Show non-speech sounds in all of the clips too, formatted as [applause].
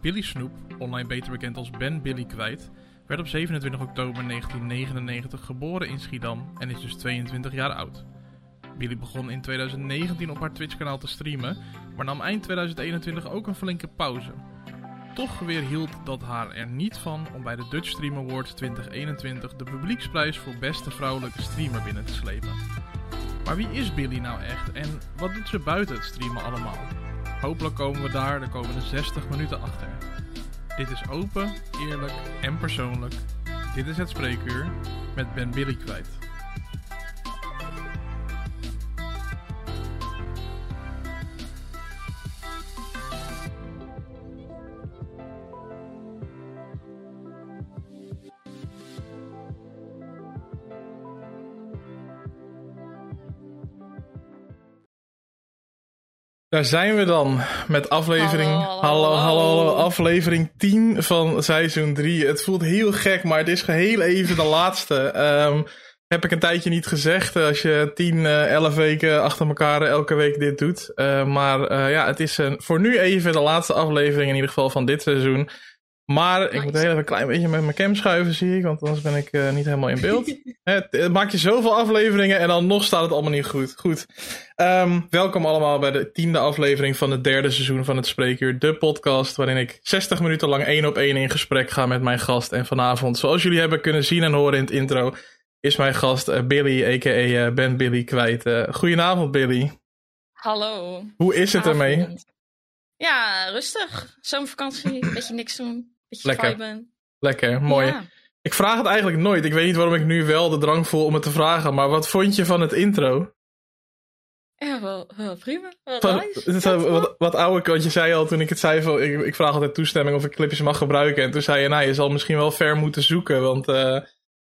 Billy Snoep, online beter bekend als Ben Billy kwijt, werd op 27 oktober 1999 geboren in Schiedam en is dus 22 jaar oud. Billy begon in 2019 op haar Twitch-kanaal te streamen, maar nam eind 2021 ook een flinke pauze. Toch weer hield dat haar er niet van om bij de Dutch Stream Awards 2021 de publieksprijs voor beste vrouwelijke streamer binnen te slepen. Maar wie is Billy nou echt en wat doet ze buiten het streamen allemaal? Hopelijk komen we daar de komende 60 minuten achter. Dit is open, eerlijk en persoonlijk. Dit is het spreekuur met Ben Billy kwijt. Daar zijn we dan met aflevering. Hallo, Hallo, hallo, hallo, hallo. Aflevering 10 van seizoen 3. Het voelt heel gek, maar het is heel even de laatste. Ehm, heb ik een tijdje niet gezegd. eh, Als je 10, eh 11 weken achter elkaar eh, elke week dit doet. Eh, maar eh, ja, het is een, voor nu even de laatste aflevering in ieder geval van dit seizoen. Maar ik moet heel even een klein beetje met mijn cam schuiven, zie ik. Want anders ben ik eh, niet helemaal in beeld. [laughs] Hè, Het, het maak je zoveel afleveringen en dan nog staat het allemaal niet goed. Goed. Ehm, welkom allemaal bij de tiende aflevering van het derde seizoen van het Spreekuur. De podcast waarin ik 60 minuten lang één op één in gesprek ga met mijn gast. En vanavond, zoals jullie hebben kunnen zien en horen in het intro, is mijn gast eh, Billy, a.k.a. eh, Ben Billy kwijt. Goedenavond Billy. Hallo. Hoe is het ermee? Ja, rustig. Zomervakantie, beetje niks doen. Beetje Lekker. viben. Lekker, mooi. Ja. Ik vraag het eigenlijk nooit. Ik weet niet waarom ik nu wel de drang voel om het te vragen. Maar wat vond je van het intro? Ja, wel, wel prima. Wel Van- nice. het wat, wat oude, want je zei al toen ik het zei, van, ik, ik vraag altijd toestemming of ik clipjes mag gebruiken. En toen zei je, nou, je zal misschien wel ver moeten zoeken, want eh, eh,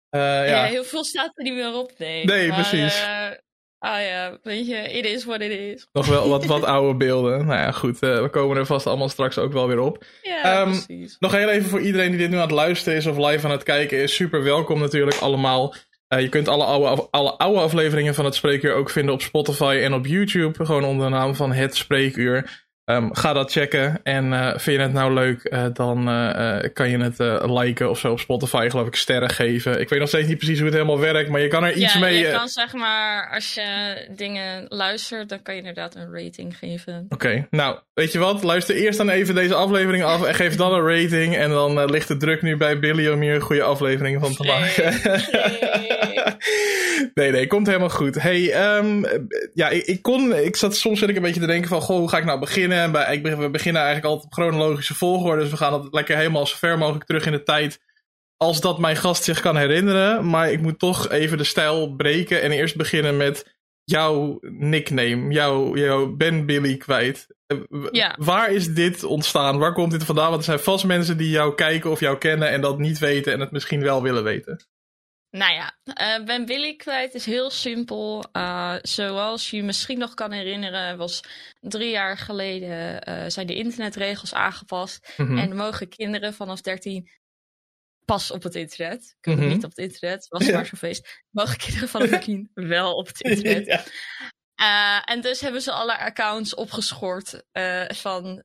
ja. ja. heel veel staat er niet meer op, nee. Nee, Maar, precies. eh, ah ja, weet je, it is what it is. nog wel wat, wat [laughs] oude beelden. Nou ja, goed, eh, we komen er vast allemaal straks ook wel weer op. Ja, Ehm, precies. Nog heel even voor iedereen die dit nu aan het luisteren is of live aan het kijken is. Super welkom natuurlijk allemaal. Eh, je kunt alle oude, alle oude afleveringen van het Spreekuur ook vinden op Spotify en op YouTube. Gewoon onder de naam van Het Spreekuur. Ehm, ga dat checken. En eh, vind je het nou leuk, eh, dan eh, kan je het liken of zo op Spotify, geloof ik, sterren geven. Ik weet nog steeds niet precies hoe het helemaal werkt, maar je kan er iets ja, mee... je kan zeg maar, als je dingen luistert, dan kan je inderdaad een rating geven. Oké, nou, weet je wat? Luister eerst dan even deze aflevering af en geef dan een rating. En dan ligt de druk nu bij Billy om hier een goede aflevering van te maken. [laughs] [laughs] nee, nee, komt helemaal goed. Hey, ehm, ja, ik, ik kon, ik zat soms ik een beetje te denken van, goh, hoe ga ik nou beginnen? En bij, ik, we beginnen eigenlijk altijd op chronologische volgorde, dus we gaan altijd lekker helemaal zo ver mogelijk terug in de tijd. Als dat mijn gast zich kan herinneren. Maar ik moet toch even de stijl breken en eerst beginnen met jouw nickname, jouw, jouw Ben Billy kwijt. Eh, Ja. Waar is dit ontstaan? Waar komt dit vandaan? Want er zijn vast mensen die jou kijken of jou kennen en dat niet weten en het misschien wel willen weten. Nou ja, eh, Ben Billy kwijt is heel simpel. Eh, zoals je misschien nog kan herinneren, was drie jaar geleden eh, zijn de internetregels aangepast. Mhm. En mogen kinderen vanaf 13 pas op het internet. Kunnen Mhm. niet op het internet, was maar zo'n feest. Mogen kinderen vanaf [laughs] 13 wel op het internet. Ja. En dus hebben ze alle accounts opgeschort van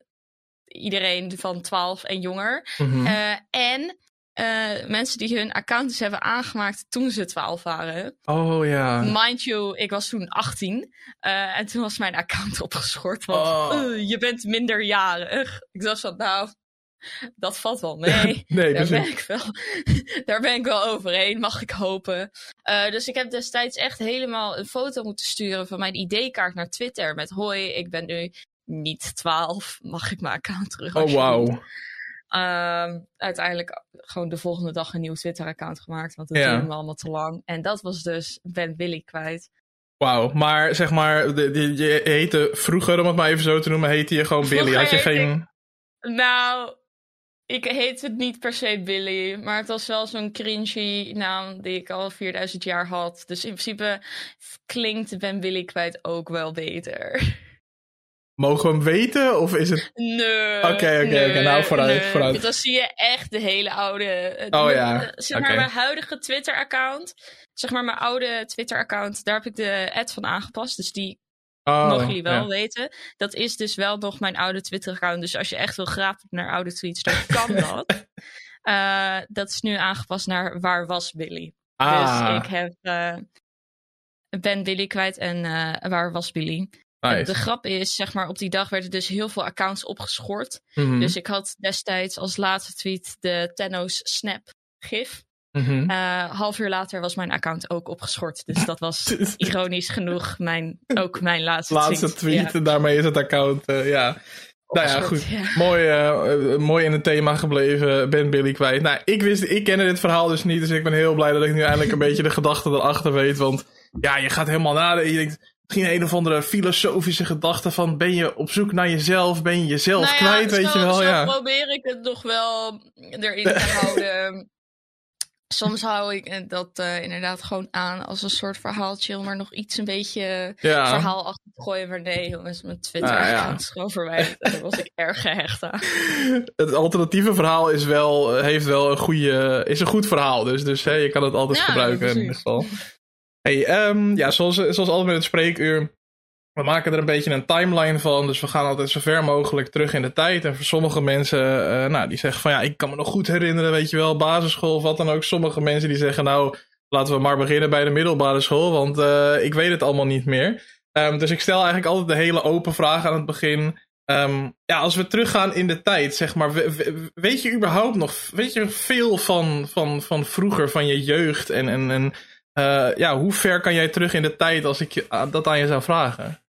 iedereen van 12 en jonger. Mhm. En eh, mensen die hun accounts hebben aangemaakt toen ze 12 waren. Oh ja. Mind you, ik was toen 18. eh, en toen was mijn account [laughs] opgeschort. Want Oh. eh, je bent minderjarig. Ik dacht van, nou, dat valt wel mee. [laughs] nee, Daar ben, ik wel, [laughs] daar ben ik wel overheen, mag ik hopen. Dus ik heb destijds echt helemaal een foto moeten sturen van mijn ID-kaart naar Twitter. Met hoi, ik ben nu niet 12. Mag ik mijn account terug? Oh alsjeblieft?" wauw. Ehm, uiteindelijk gewoon de volgende dag een nieuw Twitter-account gemaakt. Want het Ja. duurde me allemaal te lang. En dat was dus Ben Billy kwijt. Wauw, maar zeg maar, de, de- je heette vroeger, om het maar even zo te noemen, heette je gewoon Billy. Had je heette geen... Nou, ik heet het niet per se Billy. Maar het was wel zo'n cringy naam die ik al 4000 jaar had. Dus in principe klinkt Ben Billy kwijt ook wel beter. Mogen we hem weten, of is het... Nee. Oké, oké, oké. Nou, vooruit, nee. vooruit. Dan zie je echt de hele oude. eh, Oh ja, eh, Zeg maar mijn huidige Twitter-account. Zeg maar mijn oude Twitter-account. Daar heb ik de ad van aangepast. Dus die Oh, mogen jullie wel weten. Dat is dus wel nog mijn oude Twitter-account. Dus als je echt wil graven naar oude tweets, dan kan [laughs] dat. Uh, dat is nu aangepast naar Waar was Billy? Ah. Dus ik heb uh, Ben Billy kwijt en uh, Waar was Billy? Nice. De grap is, zeg maar, op die dag werden dus heel veel accounts opgeschort. Mm -hmm. Dus ik had destijds als laatste tweet de Tenno's Snap gif. Mm -hmm. uh, half uur later was mijn account ook opgeschort. Dus dat was [laughs] ironisch genoeg mijn, ook mijn laatste, laatste tweet. tweet ja. En daarmee is het account, uh, ja. Nou ja, goed. Ja. Mooi, uh, mooi in het thema gebleven. Ben Billy kwijt. Nou, ik wist, ik kende dit verhaal dus niet. Dus ik ben heel blij dat ik nu eindelijk een [laughs] beetje de gedachten erachter weet. Want ja, je gaat helemaal nadenken. Je denkt, misschien een of andere filosofische gedachte van ben je op zoek naar jezelf, ben je jezelf nou ja, kwijt, weet je wel. Zo ja, probeer ik het nog wel erin te [laughs] houden. Soms hou ik dat uh, inderdaad gewoon aan als een soort verhaaltje, om er nog iets een beetje ja. verhaal achter te gooien. Maar nee, jongens, mijn Twitter ah, ja. is gewoon verwijderd. Daar was ik erg gehecht aan. [laughs] Het alternatieve verhaal is wel, heeft wel een goede, is een goed verhaal. Dus, dus hè, je kan het altijd gebruiken in ieder geval. Hey, um, ja, zoals, zoals altijd met het spreekuur. We maken er een beetje een timeline van. Dus we gaan altijd zo ver mogelijk terug in de tijd. En voor sommige mensen, uh, nou, die zeggen van ja, ik kan me nog goed herinneren, weet je wel, basisschool of wat dan ook. Sommige mensen die zeggen nou, laten we maar beginnen bij de middelbare school, want uh, ik weet het allemaal niet meer. Um, dus ik stel eigenlijk altijd de hele open vraag aan het begin. Um, ja, als we teruggaan in de tijd, zeg maar, weet je überhaupt nog, weet je veel van, van, van vroeger, van je jeugd en, en, en uh, ja, hoe ver kan jij terug in de tijd als ik je, dat aan je zou vragen?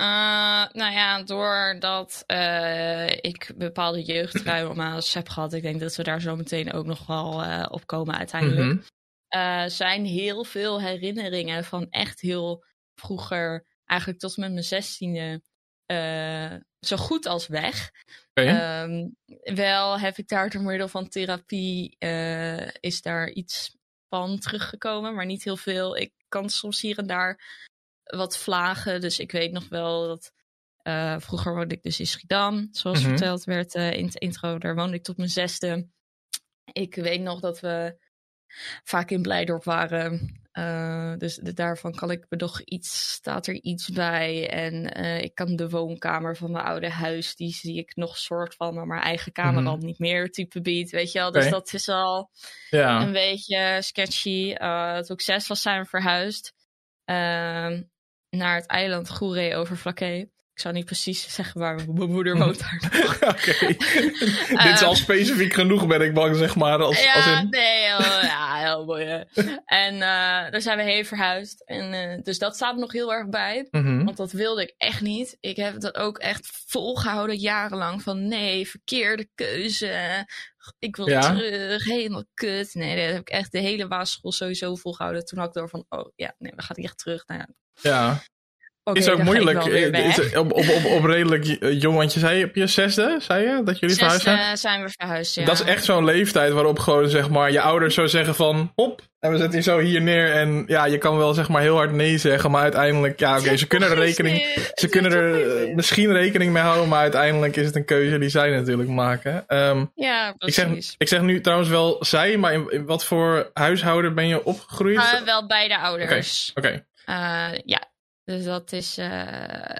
Uh, nou ja, doordat uh, ik bepaalde jeugdtrauma's heb gehad, ik denk dat we daar zo meteen ook nog wel op komen uiteindelijk. Mm -hmm. zijn heel veel herinneringen van echt heel vroeger, eigenlijk tot met mijn zestiende, zo goed als weg. Okay. Um, wel heb ik daar door middel van therapie, is daar iets teruggekomen, maar niet heel veel. Ik kan soms hier en daar wat vlagen. Dus ik weet nog wel dat. Uh, vroeger woonde ik dus in Schiedam, zoals mm -hmm. verteld werd uh, in het intro. Daar woonde ik tot mijn zesde. Ik weet nog dat we vaak in Blijdorp waren. Uh, dus de, daarvan kan ik me nog iets, staat er iets bij. En uh, ik kan de woonkamer van mijn oude huis, die zie ik nog soort van, maar mijn eigen kamer mm -hmm. al niet meer, type beat, weet je wel. Dus okay. dat is al ja. een beetje sketchy. Uh, toen ik zes was, zijn we verhuisd naar het eiland Goeree over Flaké. Ik zou niet precies zeggen waar mijn moeder woont daar [laughs] Oké. [laughs] Dit is al specifiek genoeg, ben ik bang, zeg maar. Als, ja, als in... nee, heel, ja, heel mooi. en uh, daar zijn we heen verhuisd. En, uh, dus dat staat nog heel erg bij. Mm -hmm. Want dat wilde ik echt niet. Ik heb dat ook echt volgehouden jarenlang. Van nee, verkeerde keuze. Ik wil ja. terug, helemaal kut. Nee, dat heb ik echt de hele basisschool sowieso volgehouden. Toen had ik door van, oh ja, nee, we gaan hier terug. Nou ja. ja. Okay, is ook moeilijk. Is op, op, op, op, redelijk jong, want je zei op je zesde, zei je, dat jullie verhuisd zijn? zijn we verhuisd, ja. Dat is echt zo'n leeftijd waarop gewoon, zeg maar, je ouders zo zeggen van, hop, en we zetten je zo hier neer. En ja, je kan wel, zeg maar, heel hard nee zeggen, maar uiteindelijk, ja, oké, okay, ze kunnen er rekening, ze kunnen er misschien rekening mee houden, maar uiteindelijk is het een keuze die zij natuurlijk maken. Um, ja, precies. Ik zeg, ik zeg nu trouwens wel zij, maar in, in wat voor huishouden ben je opgegroeid? Uh, wel beide ouders. Oké. Okay. Okay. Uh, ja, dus dat is, uh,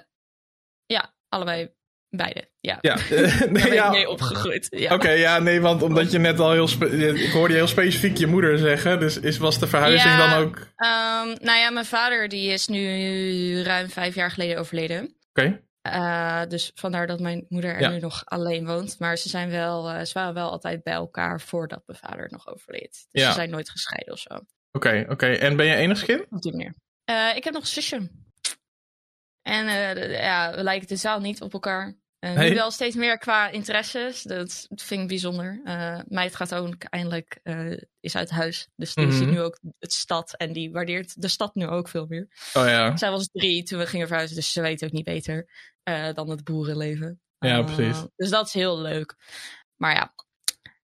ja, allebei beide. Ja, ja. [laughs] [laughs] nee, ja. mee opgegroeid. Ja. Oké, okay, ja, nee, want omdat je net al heel, ik hoorde je heel specifiek je moeder zeggen, dus is, was de verhuizing ja, dan ook? Um, nou ja, mijn vader die is nu ruim vijf jaar geleden overleden. Oké. Okay. Uh, dus vandaar dat mijn moeder er ja. nu nog alleen woont. Maar ze, zijn wel, uh, ze waren wel altijd bij elkaar voordat mijn vader nog overleed. Dus ze zijn nooit gescheiden of zo. Oké, okay, oké. En ben je enig kind? Op die manier. Uh, ik heb nog een zusje. En uh, ja, we lijken de zaal niet op elkaar. Uh, hey. Nu wel steeds meer qua interesses. Dat vind ik bijzonder. Uh, meid gaat ook eindelijk, is uit huis. Dus die mm -hmm. ziet nu ook het stad. En die waardeert de stad nu ook veel meer. Oh ja. Zij was drie toen we gingen verhuizen. Dus ze weet ook niet beter dan het boerenleven. Ja, precies. Dus dat is heel leuk. Maar ja.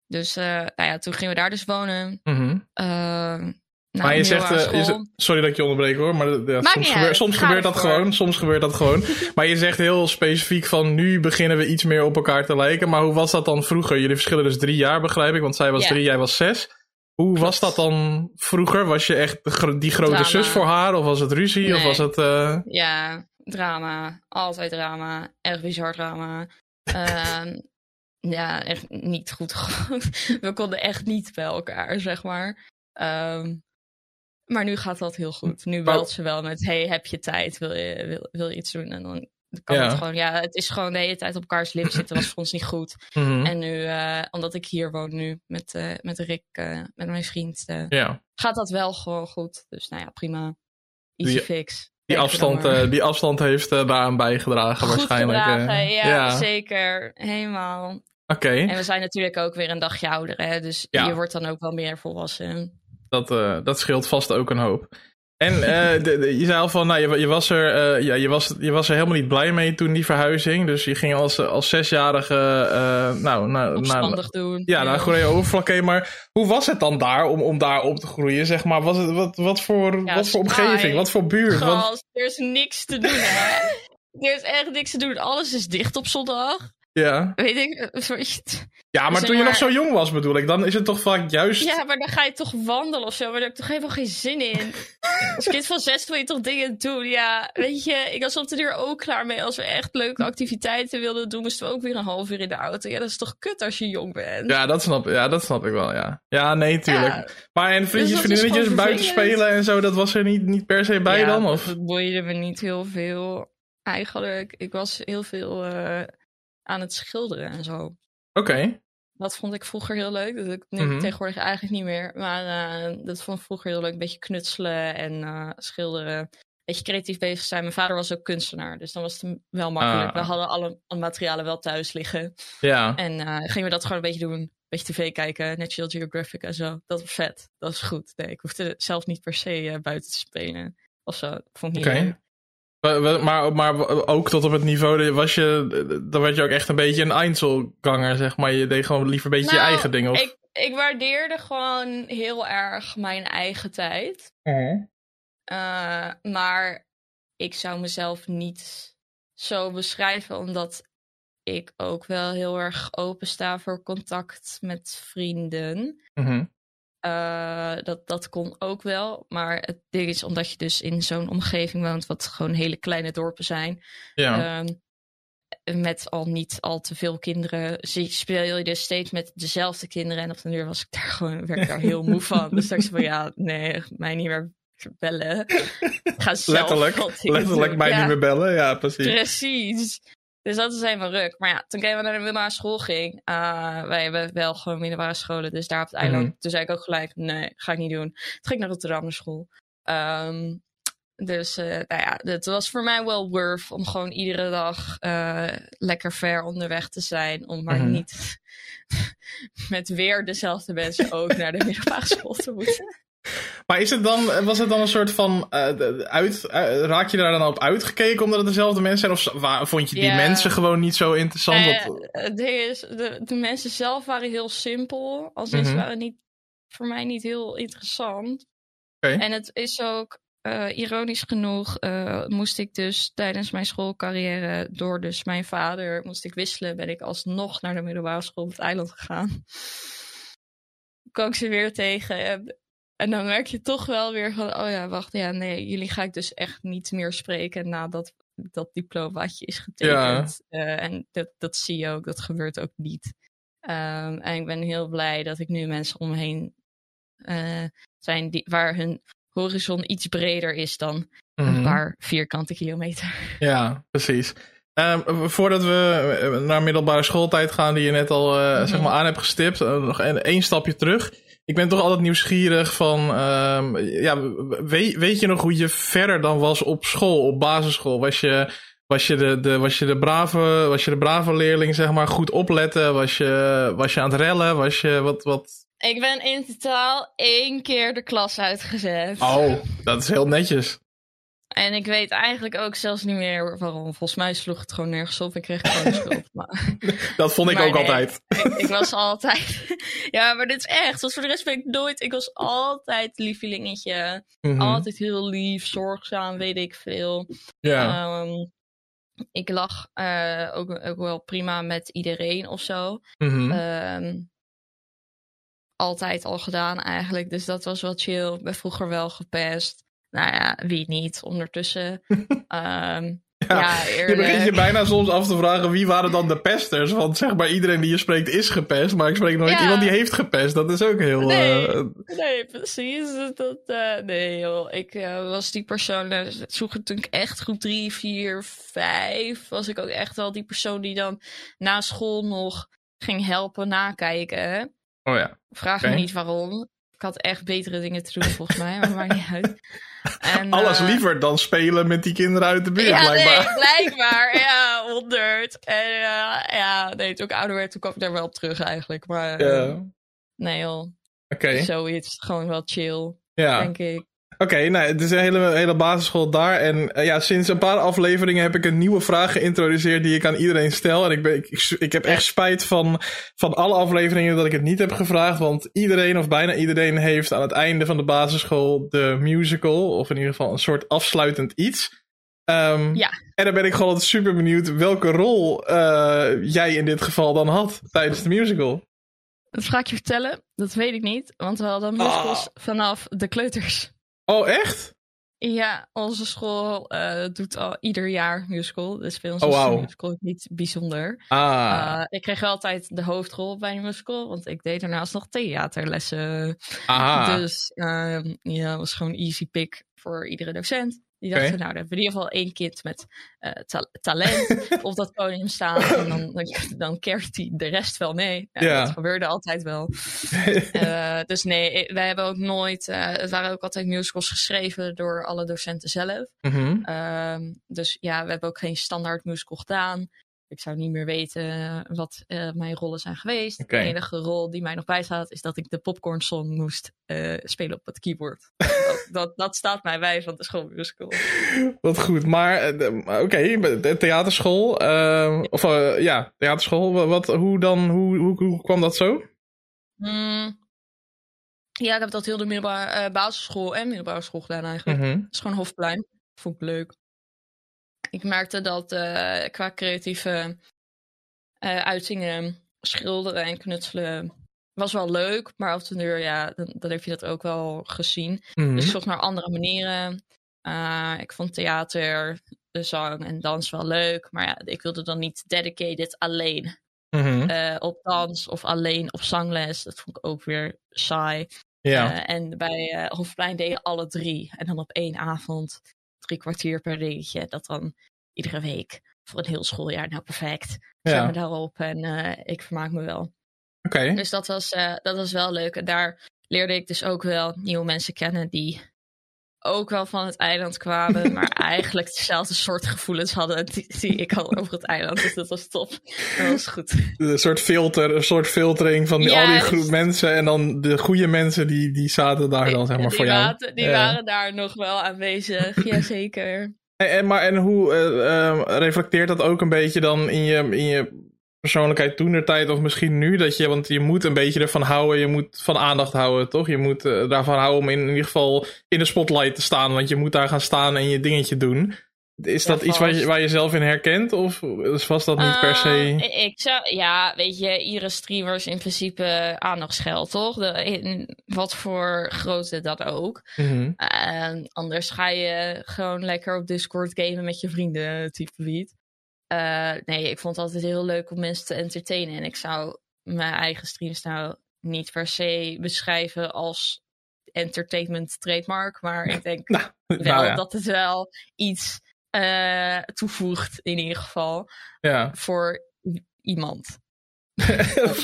Dus nou ja, toen gingen we daar dus wonen. Mm -hmm. Nou, maar je zegt, uh, je, sorry dat ik je onderbreek hoor, maar ja, soms, gebeurt, soms gebeurt dat gewoon. Soms gebeurt dat gewoon. [laughs] maar je zegt heel specifiek van nu beginnen we iets meer op elkaar te lijken. Maar hoe was dat dan vroeger? Jullie verschillen dus drie jaar, begrijp ik, want zij was yeah. drie, jij was zes. Hoe Klopt. was dat dan vroeger? Was je echt die grote Drama. zus voor haar? Of was het ruzie? Nee. Of was het... Uh... Ja, drama. Altijd drama. Echt bizar drama. [laughs] Ehm, ja, echt niet goed. [laughs] We konden echt niet bij elkaar, zeg maar. Ehm, maar nu gaat dat heel goed. Nu belt ze wel met: Hey, heb je tijd? Wil je, wil, wil je iets doen? En dan kan het gewoon. Ja, het is gewoon de hele tijd op elkaars lip zitten. was voor ons niet goed. [laughs] Mhm. En nu, uh, omdat ik hier woon nu met, uh, met Rick, uh, met mijn vriend, ja. gaat dat wel gewoon goed. Dus nou ja, prima. Easy Die- fix. Die afstand, eh, die afstand heeft eh, daaraan bijgedragen Goed waarschijnlijk. eh. gedragen, ja, ja. zeker. Helemaal. Oké, En we zijn natuurlijk ook weer een dagje ouder, hè? dus Ja. je wordt dan ook wel meer volwassen. Dat, eh, dat scheelt vast ook een hoop. En eh, de- de- je zei al van, nou, je, je, was er, eh, ja, je, was, je was er helemaal niet blij mee toen die verhuizing. Dus je ging als, als zesjarige uh, nou, Opstandig doen. ja, naar Gorea Overflakke. Maar hoe was het dan daar om, om daar op te groeien? Zeg maar, was het, wat, wat, voor, Ja, wat voor omgeving? Wat voor buurt? Wat, Gast, er is niks te doen, hè? [laughs] Er is echt niks te doen. Alles is dicht op zondag. Ja. Weet ik. eh, sorry. ja, maar Zeg toen je nog zo jong was bedoel ik, dan is het toch vaak juist... Ja, maar dan ga je toch wandelen of zo. Maar daar heb ik toch helemaal geen zin in. [laughs] Als kind van zes wil je toch dingen doen. Ja, weet je, ik was op de deur ook klaar mee. Als we echt leuke activiteiten wilden doen, moesten we ook weer een half uur in de auto. Ja, dat is toch kut als je jong bent. Ja, dat snap, ja, dat snap ik wel, ja. Ja, nee, tuurlijk. Ja, Maar en vriendjes, Dus vriendinnetjes, buiten spelen en zo, dat was er niet, niet per se bij ja, dan? Of? Dat boeide me niet heel veel. Eigenlijk, ik was heel veel eh, aan het schilderen en zo. Oké. Dat vond ik vroeger heel leuk. Dat doe ik nu Mhm. tegenwoordig eigenlijk niet meer. Maar eh, dat vond ik vroeger heel leuk. Een beetje knutselen en eh, schilderen. Een beetje creatief bezig zijn. Mijn vader was ook kunstenaar. Dus dan was het wel makkelijk. Ah. We hadden alle, alle materialen wel thuis liggen. Ja. En eh, gingen we dat gewoon een beetje doen. Een beetje tv kijken. National Geographic en zo. Dat was vet. Dat is goed. Nee, ik hoefde zelf niet per se buiten te spelen. Of zo. Dat vond ik niet leuk. Maar, maar ook tot op het niveau, was je, dan werd je ook echt een beetje een Einzelganger, zeg maar. Je deed gewoon liever een beetje je Nou, eigen ding. Of... Ik, ik waardeerde gewoon heel erg mijn eigen tijd. Mhm. Uh, maar ik zou mezelf niet zo beschrijven, omdat ik ook wel heel erg open sta voor contact met vrienden. Mhm. Uh, dat, dat kon ook wel. Maar het ding is, omdat je dus in zo'n omgeving woont, wat gewoon hele kleine dorpen zijn. Ja. Um, met al niet al te veel kinderen, speel je dus steeds met dezelfde kinderen. En op de duur was ik daar gewoon, werd ik daar heel moe [laughs] van. Dus dacht ik van, ja, nee, mij niet meer bellen. [laughs] Ga zelf letterlijk, letterlijk mij Ja, niet meer bellen. Ja, precies. Precies. Dus dat is helemaal ruk. Maar ja, toen ik even naar de middelbare school ging, uh, wij hebben wel gewoon middelbare scholen, dus daar op het eiland. Mhm. Toen zei ik ook gelijk, nee, ga ik niet doen. Toen ging ik naar Rotterdam naar school. Um, dus uh, nou ja, het was voor mij wel worth om gewoon iedere dag uh, lekker ver onderweg te zijn. Om maar Mhm. niet [laughs] met weer dezelfde mensen ook naar de [laughs] middelbare school te moeten. Maar is het dan, was het dan een soort van, uh, de- uit, uh, raak je daar dan op uitgekeken omdat het dezelfde mensen zijn? Of waar, vond je die Ja. mensen gewoon niet zo interessant? Eh, Wat- het ding is, de, de mensen zelf waren heel simpel. Als ze Mhm. waren niet, voor mij niet heel interessant. En het is ook, eh, ironisch genoeg, eh, moest ik dus tijdens mijn schoolcarrière, door dus mijn vader, moest ik wisselen, ben ik alsnog naar de middelbare school op het eiland gegaan. Kwam ik ze weer tegen. En, dan merk je toch wel weer van, oh ja, wacht, ja, nee, jullie ga ik dus echt niet meer spreken nadat dat diplomaatje is getekend. Eh, en dat, dat zie je ook, dat gebeurt ook niet. Ehm, en ik ben heel blij dat ik nu mensen om me heen eh, zijn die, waar hun horizon iets breder is dan een Mhm. paar vierkante kilometer. Ja, precies. Ehm, voordat we eh, naar middelbare schooltijd gaan, die je net al eh, Mhm. zeg maar aan hebt gestipt, nog één stapje terug. Ik ben toch altijd nieuwsgierig van, ehm, ja, weet, weet je nog hoe je verder dan was op school, op basisschool? Was je, was je, de, de, was je, de, brave, was je de brave leerling, zeg maar, goed opletten? Was je, was je aan het rellen? Was je, wat, wat? Ik ben in totaal één keer de klas uitgezet. Oh, dat is heel netjes. En ik weet eigenlijk ook zelfs niet meer waarom. Volgens mij sloeg het gewoon nergens op. Ik kreeg gewoon schuld. Maar... [laughs] Dat vond ik Maar ook nee, altijd. ik, ik was altijd. [laughs] ja, maar dit is echt. Zoals voor de rest ben ik nooit. Ik was altijd lievelingetje. Mhm. Altijd heel lief, zorgzaam, weet ik veel. Ja. Ehm, ik lag eh, ook, ook wel prima met iedereen of zo. Mhm. Ehm, altijd al gedaan eigenlijk. Dus dat was wel chill. Ik ben vroeger wel gepest. Nou ja, wie niet ondertussen. [laughs] Ehm, Ja, je begint je bijna soms af te vragen wie waren dan de pesters. Want zeg maar iedereen die je spreekt is gepest. Maar ik spreek nooit iemand die heeft gepest. Dat is ook heel... Nee, uh... nee precies. Dat, uh, nee joh. Ik uh, was die persoon... vroeger toen ik echt groep drie, vier, vijf... was ik ook echt wel die persoon die dan na school nog ging helpen nakijken. Oh ja. Vraag me niet waarom. Ik had echt betere dingen te doen volgens mij. Maar maakt niet uit. [laughs] En, [laughs] Alles uh, liever dan spelen met die kinderen uit de buurt, ja, blijkbaar. Nee, [laughs] [laughs] blijkbaar. ja, honderd. En uh, ja, nee, toen ik ouder werd, toen kwam ik daar wel op terug eigenlijk. Maar uh, nee joh. Oké. Okay. Zoiets, gewoon wel chill, ja. denk ik. Oké, okay, nou, het is een hele, hele basisschool daar. En uh, ja, sinds een paar afleveringen heb ik een nieuwe vraag geïntroduceerd die ik aan iedereen stel. En ik, ben, ik, ik heb echt spijt van, van alle afleveringen dat ik het niet heb gevraagd. Want iedereen of bijna iedereen heeft aan het einde van de basisschool de musical. Of in ieder geval een soort afsluitend iets. Um, ja. En dan ben ik gewoon super benieuwd welke rol uh, jij in dit geval dan had tijdens de musical. Dat ga ik je vertellen. Dat weet ik niet. Want we hadden musicals ah. vanaf de kleuters. Oh, echt? Ja, onze school uh, doet al ieder jaar musical. Dus bij ons oh, wow. is musical niet bijzonder. Ah. Uh, ik kreeg altijd de hoofdrol bij de musical, want ik deed daarnaast nog theaterlessen. Aha. Dus uh, ja, dat was gewoon easy pick voor iedere docent. Die dachten, okay. nou, dan hebben we in ieder geval één kind met uh, ta talent [laughs] op dat podium staan. En dan, dan, dan kerst hij de rest wel mee. Ja, ja. Dat gebeurde altijd wel. uh, [laughs] dus nee, wij hebben ook nooit... Uh, het waren ook altijd musicals geschreven door alle docenten zelf. Mm -hmm. dus ja, we hebben ook geen standaard musical gedaan. Ik zou niet meer weten wat uh, mijn rollen zijn geweest. Okay. De enige rol die mij nog bijstaat is dat ik de popcorn song moest uh, spelen op het keyboard. [laughs] dat, dat, dat, staat mij bij van de schoolmusical. Wat goed, maar uh, oké, okay, de theaterschool. of ja, theaterschool. Wat, hoe dan, hoe, hoe, hoe kwam dat zo? Mm. Ja, ik heb dat heel de middelbare basisschool en middelbare school gedaan eigenlijk. Mm -hmm. Het is gewoon Hofplein. Vond ik leuk ik merkte dat uh, qua creatieve uh, uitingen, schilderen en knutselen was wel leuk. Maar op de deur, ja, dan, dan heb je dat ook wel gezien. Mm -hmm. Dus ik zocht naar andere manieren. Uh, ik vond theater, de zang en dans wel leuk. Maar ja, ik wilde dan niet dedicated alleen mm -hmm. op dans of alleen op zangles. Dat vond ik ook weer saai. Ja. en bij Hofplein deden alle drie. En dan op één avond drie kwartier per dingetje. Dat dan iedere week voor een heel schooljaar. Nou, perfect. Ja. me daarop en uh, ik vermaak me wel. Oké. Okay. Dus dat was, uh, dat was wel leuk. En daar leerde ik dus ook wel nieuwe mensen kennen die ook wel van het eiland kwamen, maar [laughs] eigenlijk dezelfde soort gevoelens hadden die, die, ik had over het eiland. Dus dat was top. Dat was goed. Een soort filter, een soort filtering van die, ja, al die groep mensen en dan de goede mensen die, die zaten daar dan zeg maar die voor jou. Die ja. waren daar nog wel aanwezig, jazeker. [laughs] En, en, maar en hoe uh, uh, reflecteert dat ook een beetje dan in je, in je persoonlijkheid toen de tijd of misschien nu? Dat je, want je moet een beetje ervan houden, je moet van aandacht houden, toch? Je moet uh, daarvan houden om in, in, ieder geval in de spotlight te staan, want je moet daar gaan staan en je dingetje doen. Is dat iets waar je, waar je zelf in herkent of was dat niet per se? Uh, ik zou, ja, weet je, iedere streamer is in principe aandachtsgeld, toch? De, in, wat voor grootte dat ook. Mm -hmm. uh, anders ga je gewoon lekker op Discord gamen met je vrienden, type beat. Uh, nee, ik vond het altijd heel leuk om mensen te entertainen. En ik zou mijn eigen streams nou niet per se beschrijven als entertainment trademark. Maar ik denk [laughs] nou, wel nou ja. dat het wel iets uh, toevoegt in ieder geval. Ja. Voor iemand. [laughs]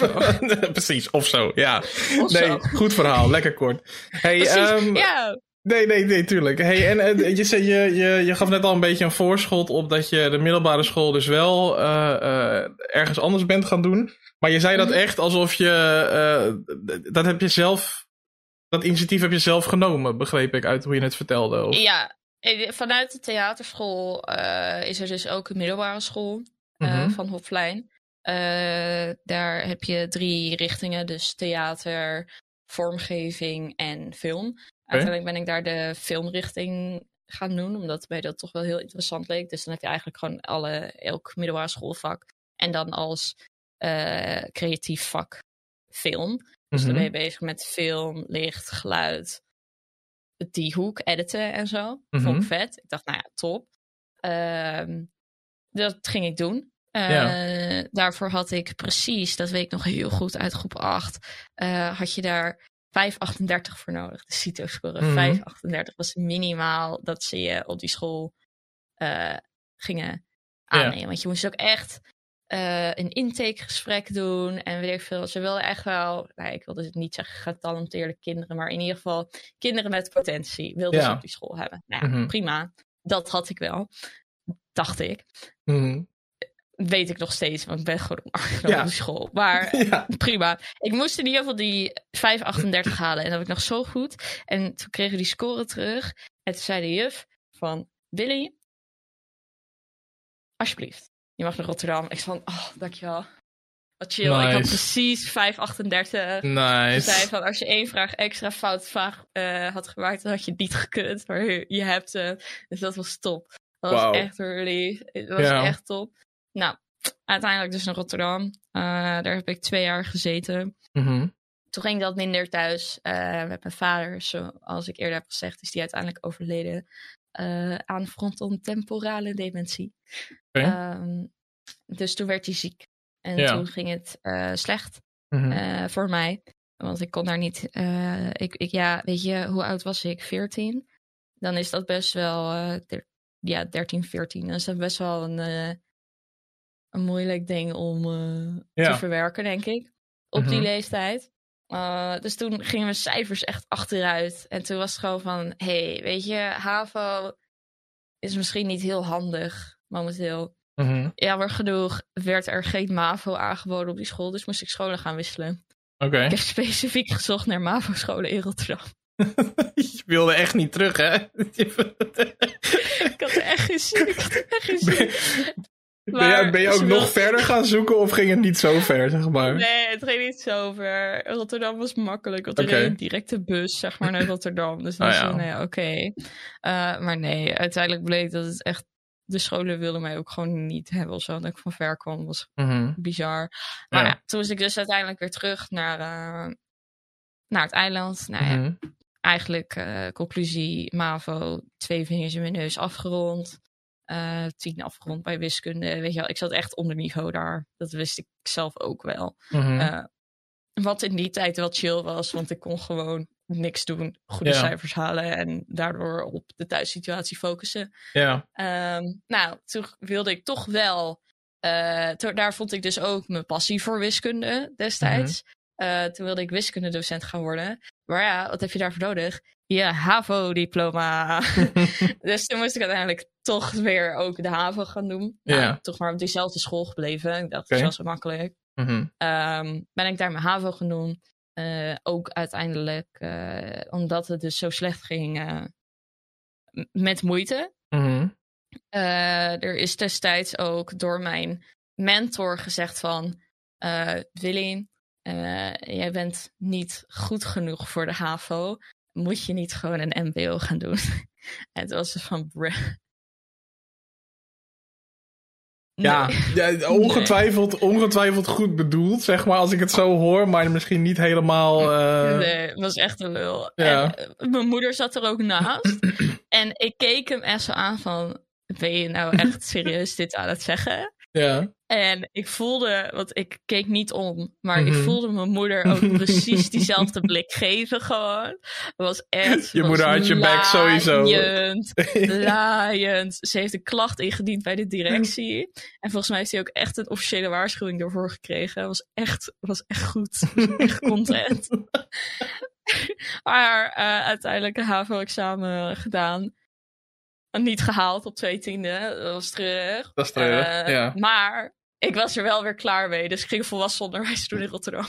[laughs] Precies, of zo, ja. Of nee, zo. goed verhaal, lekker kort. Hey, um, ja. Nee, nee, nee, tuurlijk. Hey, en, en je, zei, je, je, je gaf net al een beetje een voorschot op dat je de middelbare school dus wel uh, uh, ergens anders bent gaan doen. Maar je zei dat echt alsof je. Uh, dat heb je zelf. Dat initiatief heb je zelf genomen, begreep ik uit hoe je het vertelde. Of? Ja, vanuit de theaterschool is er dus ook een middelbare school -hmm. van Hofplein. daar heb je drie richtingen, dus theater, vormgeving en film. Uiteindelijk ben ik daar de filmrichting gaan doen, omdat mij dat toch wel heel interessant leek. Dus dan heb je eigenlijk gewoon alle, elk middelbare schoolvak. En dan als uh, creatief vak film. Dus Mhm. mm-hmm. dan ben je bezig met film, licht, geluid, die hoek, editen en zo. Mhm. Vond ik vet. Ik dacht, nou ja, top. Ehm, dat ging ik doen. Uh, Daarvoor had ik precies, dat weet ik nog heel goed, uit groep 8, uh, had je daar 5,38 voor nodig. De CITO-score. Mm 5,38 was minimaal dat ze je op die school uh, gingen aannemen. Want je moest ook echt een intakegesprek doen. En weet ik veel. Ze wilden echt wel, nou, ik wilde niet zeggen getalenteerde kinderen, maar in ieder geval kinderen met potentie wilden ze op die school hebben. Nou, mm -hmm. prima. Dat had ik wel, dacht ik. Mm weet ik nog steeds, want ik ben gewoon ja. op school. Maar [laughs] ja. prima. Ik moest in ieder geval die 5,38 halen. En dat heb ik nog zo goed. En toen kregen we die score terug. En toen zei de juf van... Billy, alsjeblieft. Je mag naar Rotterdam. Ik zei van, oh, dankjewel. Wat chill. Nice. Ik had precies 5,38. Nice. Ze zei van, als je één vraag extra fout vraag, uh, had gemaakt, dan had je het niet gekund. Maar je hebt het. Dus dat was top. Dat was echt really. Dat was echt top. Nou, uiteindelijk dus naar Rotterdam. Uh, daar heb ik twee jaar gezeten. Mm Toen ging dat minder thuis uh, met mijn vader. Zoals ik eerder heb gezegd, is die uiteindelijk overleden uh, aan frontotemporale dementie. Okay. Um, dus toen werd hij ziek. En ja. toen ging het slecht mm -hmm. voor mij. Want ik kon daar niet. ik, ik, ja, weet je, hoe oud was ik? 14. Dan is dat best wel. ja, 13, 14. Dan is dat best wel een een moeilijk ding om uh, ja. te verwerken, denk ik. Op die mhm. leeftijd. Uh, dus toen gingen we cijfers echt achteruit. En toen was het gewoon van: hey, weet je, HAVO is misschien niet heel handig momenteel. Mm Jammer genoeg werd er geen MAVO aangeboden op die school. Dus moest ik scholen gaan wisselen. Okay. Ik heb specifiek [laughs] gezocht naar MAVO-scholen in Rotterdam. [laughs] Je wilde echt niet terug, hè? [laughs] ik had er echt geen zin. Ik had echt geen zin. Ben je, ben je ook nog verder gaan zoeken of ging het niet zo ver, zeg maar? Nee, het ging niet zo ver. Rotterdam was makkelijk, want er okay. reed een directe bus, zeg maar, naar [laughs] Rotterdam. Dus dan oh, ja. nee, oké. Okay. Uh, maar nee, uiteindelijk bleek dat het echt... De scholen wilden mij ook gewoon niet hebben of zo. Dat ik van ver kwam, was mm -hmm. bizar. Maar ja. ja. toen was ik dus uiteindelijk weer terug naar, uh, naar het eiland. Nou ja, mm -hmm. eigenlijk uh, conclusie, MAVO, twee vingers in mijn neus afgerond uh, tien afgerond bij wiskunde. Weet je wel, ik zat echt onder niveau daar. Dat wist ik zelf ook wel. Mm -hmm. uh, wat in die tijd wel chill was, want ik kon gewoon niks doen, goede cijfers halen en daardoor op de thuissituatie focussen. Ja. Um, nou, toen wilde ik toch wel. Uh, daar vond ik dus ook mijn passie voor wiskunde destijds. Mm -hmm. toen wilde ik wiskundedocent gaan worden. Maar ja, wat heb je daarvoor nodig? Ja, HAVO-diploma. [laughs] dus toen moest ik uiteindelijk toch weer ook de HAVO gaan doen. Nou, ja. Toch maar op diezelfde school gebleven. Ik dacht, okay. dat is wel zo makkelijk. Mm -hmm. um, ben ik daar mijn HAVO gaan doen. Uh, ook uiteindelijk, uh, omdat het dus zo slecht ging, uh, met moeite. Mm -hmm. er is destijds ook door mijn mentor gezegd van... Willy, jij bent niet goed genoeg voor de HAVO moet je niet gewoon een MBO gaan doen? en [laughs] het was van. Ja, ja, [laughs] ongetwijfeld, ongetwijfeld goed bedoeld, zeg maar, als ik het zo hoor, maar misschien niet helemaal. Uh... Nee, het was echt een lul. Ja. En, uh, mijn moeder zat er ook naast. [clears throat] en ik keek hem echt zo aan van, ben je nou echt [laughs] serieus dit aan het zeggen? Ja. En ik voelde, want ik keek niet om, maar mm -hmm. ik voelde mijn moeder ook [laughs] precies diezelfde blik geven gewoon. Het was echt... Je moeder had je bek sowieso. [laughs] laaiend. Ze heeft een klacht ingediend bij de directie. En volgens mij heeft hij ook echt een officiële waarschuwing ervoor gekregen. Het was echt, was echt goed. [laughs] Was echt content. maar uh, uiteindelijk een HAVO-examen gedaan niet gehaald op twee tiende. Dat was terug. Dat is terug, uh, ja. Maar ik was er wel weer klaar mee. Dus ik ging volwassen onderwijs doen in Rotterdam.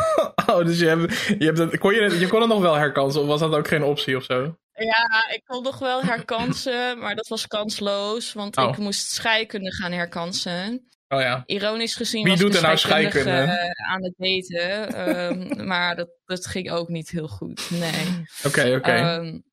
[laughs] oh, dus je, hebt, je, hebt kon je, je kon het nog wel herkansen? Of was dat ook geen optie of zo? Ja, ik kon nog wel herkansen. [laughs] maar dat was kansloos. Want oh. ik moest scheikunde gaan herkansen. Oh ja. Ironisch gezien Wie was doet ik nou scheikunde? Uh, aan het daten. um, [laughs] maar dat, dat ging ook niet heel goed. Nee. Oké, okay, oké. Okay. Um,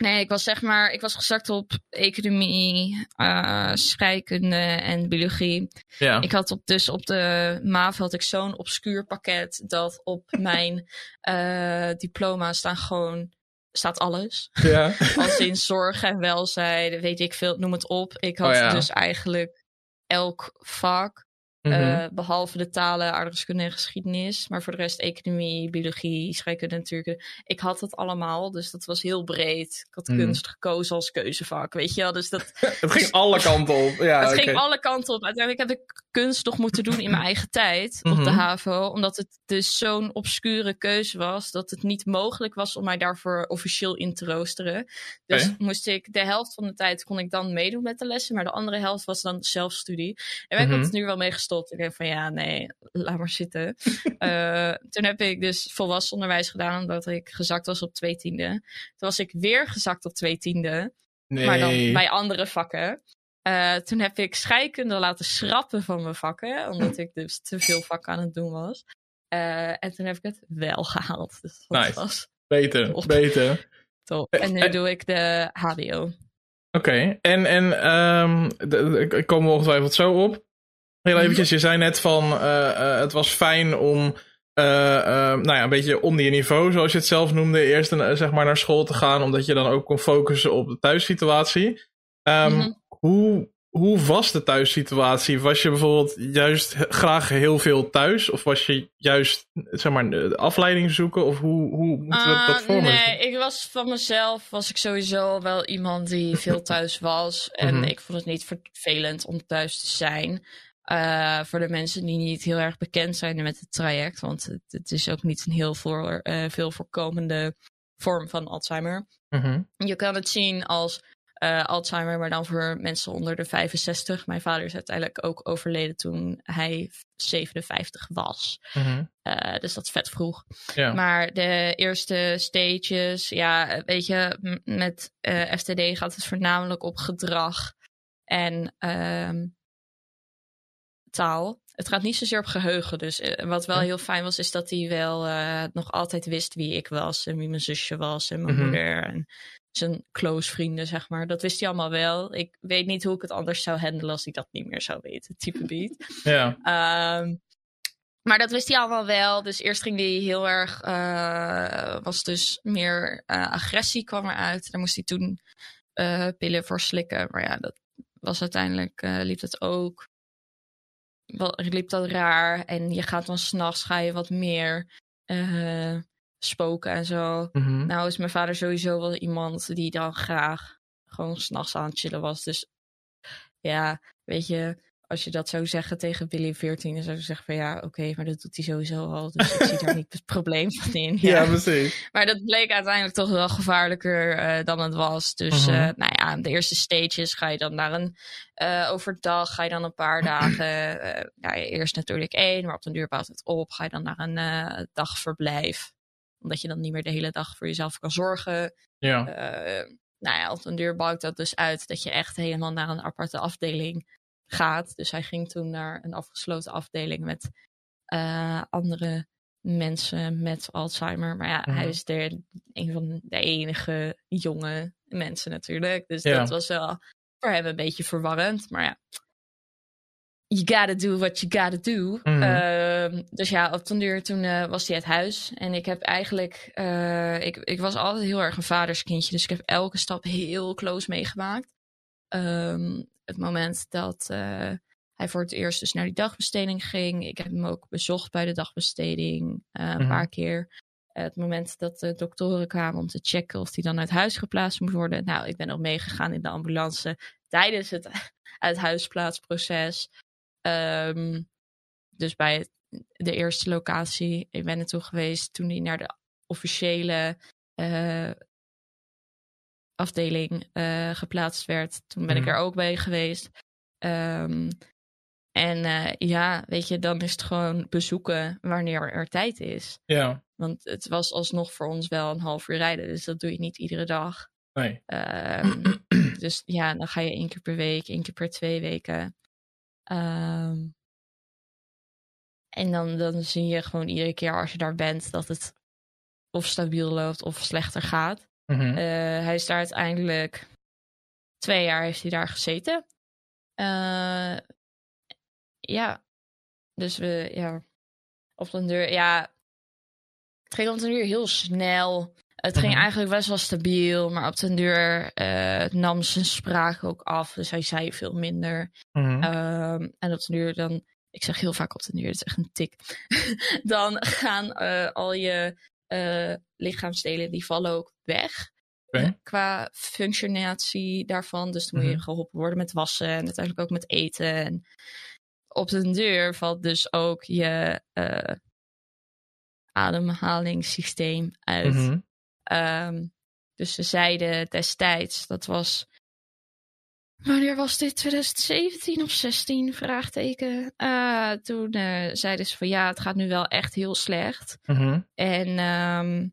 Nee, ik was zeg maar, ik was gezakt op economie, uh, scheikunde en biologie. Ja. Ik had op, dus op de MAV had ik zo'n obscuur pakket dat op [laughs] mijn uh, diploma staan gewoon staat alles. Ja. [laughs] Als in zorg en welzijn, weet ik veel, noem het op. Ik had Oh ja. dus eigenlijk elk vak, Mhm. eh, behalve de talen, aardrijkskunde en geschiedenis. Maar voor de rest economie, biologie, scheikunde, natuurkunde. Ik had het allemaal, dus dat was heel breed. Ik had Mhm. kunst gekozen als keuzevak, weet je wel. Dus dat, [laughs] [laughs] het ging alle kanten op. Ja, het ging alle kanten op. Uiteindelijk heb ik kunst nog moeten doen in mijn eigen tijd op de Mhm. HAVO. Omdat het dus zo'n obscure keuze was dat het niet mogelijk was om mij daarvoor officieel in te roosteren. Dus moest ik de helft van de tijd kon ik dan meedoen met de lessen, maar de andere helft was dan zelfstudie. En ik Mhm. had nu wel mee gestopt. Ik denk van ja, nee, laat maar zitten. [laughs] Eh, toen heb ik dus volwassen onderwijs gedaan omdat ik gezakt was op twee tiende. Toen was ik weer gezakt op twee tiende. Nee. Maar dan bij andere vakken. Eh, toen heb ik scheikunde laten schrappen van mijn vakken. Omdat ik dus te veel vakken aan het doen was. Eh, en toen heb ik het wel gehaald. Dus dat Nice. was Beter, Top. beter. top. En nu doe ik de HBO. Oké, en, en ehm, ik kom ongetwijfeld zo op. Heel Mhm. eventjes, je zei net van eh, eh, het was fijn om eh, nou ja, een beetje onder je niveau, zoals je het zelf noemde, eerst een, zeg maar naar school te gaan, omdat je dan ook kon focussen op de thuissituatie. Ehm, Mhm. hoe, hoe was de thuissituatie? Was je bijvoorbeeld juist graag heel veel thuis? Of was je juist zeg maar, de afleiding zoeken? Of hoe, hoe moeten we dat Ah, voor me nee, ik was van mezelf was ik sowieso wel iemand die veel thuis was. En Mhm. ik vond het niet vervelend om thuis te zijn. Eh, voor de mensen die niet heel erg bekend zijn met het traject. Want het, het is ook niet een heel voor, eh, veel voorkomende vorm van Alzheimer. Mhm. Je kan het zien als eh, Alzheimer, maar dan voor mensen onder de 65. Mijn vader is uiteindelijk ook overleden toen hij 57 was. Mhm. Dus dat is vet vroeg. Ja. Maar de eerste stages, ja, weet je, met FTD gaat het voornamelijk op gedrag en ehm, taal. Het gaat niet zozeer op geheugen. Dus eh, wat wel heel fijn was, is dat hij wel eh, nog altijd wist wie ik was en wie mijn zusje was en mijn Mhm. moeder en zijn close vrienden, zeg maar. Dat wist hij allemaal wel. Ik weet niet hoe ik het anders zou handelen als ik dat niet meer zou weten, type beat. [laughs] ja. Ehm, maar dat wist hij allemaal wel. Dus eerst ging hij heel erg. eh, was dus meer agressie kwam eruit. Daar moest hij toen pillen voor slikken. Maar ja, dat was uiteindelijk. liep dat ook. Liep dat raar. En je gaat dan s'nachts ga je wat meer eh, spoken en zo. Mhm. Nou is mijn vader sowieso wel iemand die dan graag gewoon s'nachts aan het chillen was. Dus ja, weet je, als je dat zou zeggen tegen Billy 14, dan zou je zeggen van ja, oké, maar dat doet hij sowieso al. Dus ik zie daar [laughs] niet het probleem van in. ja, Ja. precies. Maar dat bleek uiteindelijk toch wel gevaarlijker eh, dan het was. Dus eh, nou ja, de eerste stages ga je dan naar een eh, overdag, ga je dan een paar dagen. [clears throat] ja, eerst natuurlijk één, maar op den duur bouwt het op. Ga je dan naar een dagverblijf. Omdat je dan niet meer de hele dag voor jezelf kan zorgen. Ja. Nou ja, op den duur bouwt dat dus uit dat je echt helemaal naar een aparte afdeling gaat. Dus hij ging toen naar een afgesloten afdeling met eh, andere mensen met Alzheimer. Maar ja, Mhm. hij is de, een van de enige jonge mensen natuurlijk. Dus Ja. dat was wel voor hem een beetje verwarrend. Maar ja, you gotta do what you gotta do. Mhm. Ehm, dus ja, op den duur toen eh, was hij uit huis. En ik heb eigenlijk... eh, ik, ik was altijd heel erg een vaderskindje. Dus ik heb elke stap heel close meegemaakt. Ehm, het moment dat eh, hij voor het eerst dus naar die dagbesteding ging. Ik heb hem ook bezocht bij de dagbesteding eh, een Mhm. paar keer. Het moment dat de doktoren kwamen om te checken of hij dan uit huis geplaatst moest worden. Nou, ik ben ook meegegaan in de ambulance tijdens het [laughs] uit huisplaatsproces. Ehm, dus bij het- de eerste locatie. Ik ben naartoe geweest toen hij naar de officiële eh, afdeling eh, geplaatst werd. Toen ben ik Mhm. er ook bij geweest. Ehm, en eh, ja, weet je, dan is het gewoon bezoeken wanneer er tijd is. Ja. Want het was alsnog voor ons wel een half uur rijden. Dus dat doe je niet iedere dag. Nee. Ehm, [clears throat] dus ja, dan ga je één keer per week, één keer per twee weken. Ehm, en dan, dan zie je gewoon iedere keer als je daar bent dat het of stabiel loopt of slechter gaat. Mhm. Eh, hij is daar uiteindelijk twee jaar heeft hij daar gezeten. Eh, ja, dus we, ja, op den deur, ja, het ging op den duur heel snel. Het ging Mhm. eigenlijk best wel stabiel, maar op den duur eh, nam zijn spraak ook af. Dus hij zei veel minder. Mhm. Ehm, en op den duur dan, ik zeg heel vaak op den duur, het is echt een tik. [laughs] dan gaan al je eh, lichaamsdelen, die vallen ook weg. Eh, Qua functionatie daarvan. Dus dan moet je Mhm. geholpen worden met wassen en uiteindelijk ook met eten. En op den deur valt dus ook je eh, ademhalingssysteem uit. Mhm. Ehm, dus ze zeiden destijds, dat was. Wanneer was dit? 2017 of 16? Vraagteken. Ah, toen eh, zeiden ze van ja, het gaat nu wel echt heel slecht. Mhm. En ehm,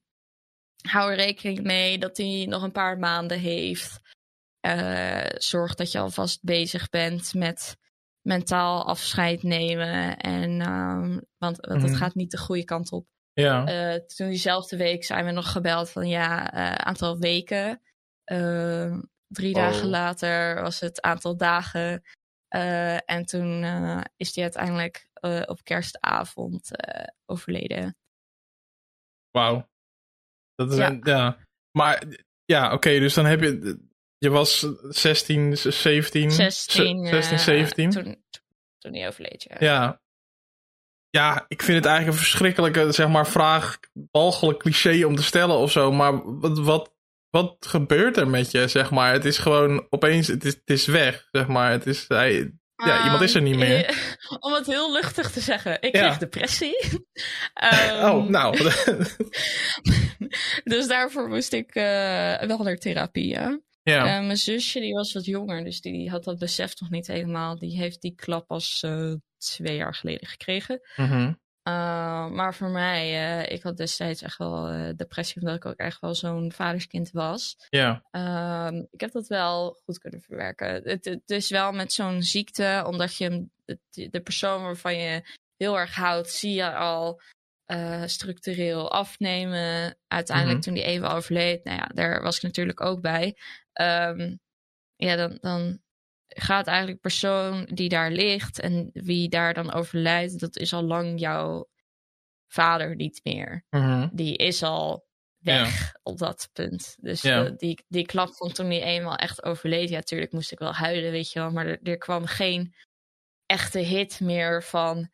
hou er rekening mee dat hij nog een paar maanden heeft. Eh, zorg dat je alvast bezig bent met mentaal afscheid nemen. En, ehm, want, want het Mhm. gaat niet de goede kant op. Ja. Eh, toen diezelfde week zijn we nog gebeld van ja, eh, aantal weken. Drie Oh. dagen later was het aantal dagen. Eh, en toen eh, is hij uiteindelijk eh, op kerstavond overleden. Wauw. Dat is Ja. een- ja. Maar ja, oké, dus dan heb je. Je was 16, 17. 16, ze- 16 eh, 17. toen, toen hij overleed, ja. Ja. Ja, ik vind het eigenlijk een verschrikkelijke, zeg maar, vraag, walgelijk cliché om te stellen of zo. Maar wat, wat, wat gebeurt er met je, zeg maar? Het is gewoon opeens, het is, het is weg, zeg maar. Het is, hij, ja, iemand is er niet meer. [laughs] Om het heel luchtig te zeggen, ik Ja. kreeg depressie. [laughs] Ehm, oh, nou. [laughs] dus daarvoor moest ik eh, wel naar therapie, ja. ja. Eh, mijn zusje die was wat jonger, dus die, had dat besef nog niet helemaal. Die heeft die klap pas eh, twee jaar geleden gekregen. Mhm. Uh, maar voor mij, uh, ik had destijds echt wel uh, depressie, omdat ik ook echt wel zo'n vaderskind was. Ja. Uh, ik heb dat wel goed kunnen verwerken. Het, het is wel met zo'n ziekte, omdat je de, de persoon waarvan je heel erg houdt, zie je al structureel afnemen. Uiteindelijk, Mhm. toen die even overleed, nou ja, daar was ik natuurlijk ook bij. Um, ja, dan, dan gaat eigenlijk persoon die daar ligt en wie daar dan overlijdt, dat is al lang jouw vader niet meer. Mhm. Die is al weg op dat punt. Dus Ja. de- die, die klap van toen hij eenmaal echt overleed, ja, natuurlijk moest ik wel huilen, weet je wel, maar er, er kwam geen echte hit meer van,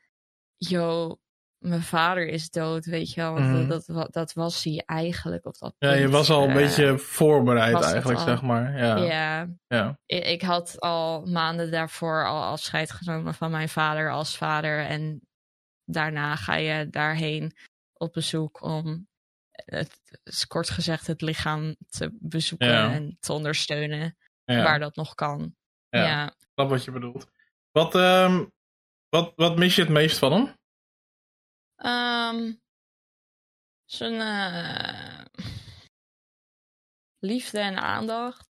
yo, mijn vader is dood, weet je wel. Want Mhm. dat, dat, dat was hij eigenlijk op dat Ja, punt. je was al een Eh, beetje voorbereid eigenlijk, zeg maar. Ja. Ja, ja. ik, ik had al maanden daarvoor al afscheid genomen van mijn vader als vader. En daarna ga je daarheen op bezoek om, het, is kort gezegd, het lichaam te bezoeken Ja. en te ondersteunen ja. waar dat nog kan. Ja. Snap wat je bedoelt. Wat, ehm, wat, wat mis je het meest van hem? Ehm, zijn eh, liefde en aandacht.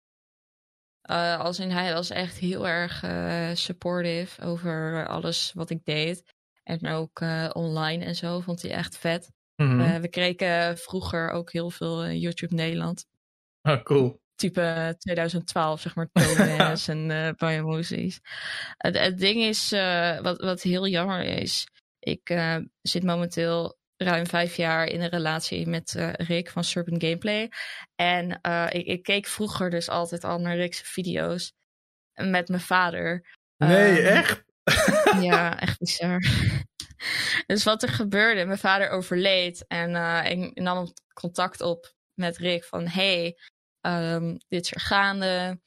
Eh, als in hij was echt heel erg eh, supportive over alles wat ik deed. En ook online en zo vond hij echt vet. Mhm. We kregen vroeger ook heel veel YouTube Nederland. Ah, cool. Type 2012, zeg maar, Tones [laughs] en uh. Het, het ding is, wat, wat heel jammer is, ik eh, zit momenteel ruim vijf jaar in een relatie met eh, Rick van Serpent Gameplay. En eh, ik, ik keek vroeger dus altijd al naar Rick's video's met mijn vader. Nee, Ehm, echt? [laughs] ja, [laughs] echt bizar. [laughs] dus wat er gebeurde, mijn vader overleed en ik nam contact op met Rick van hey, ehm, dit is er gaande.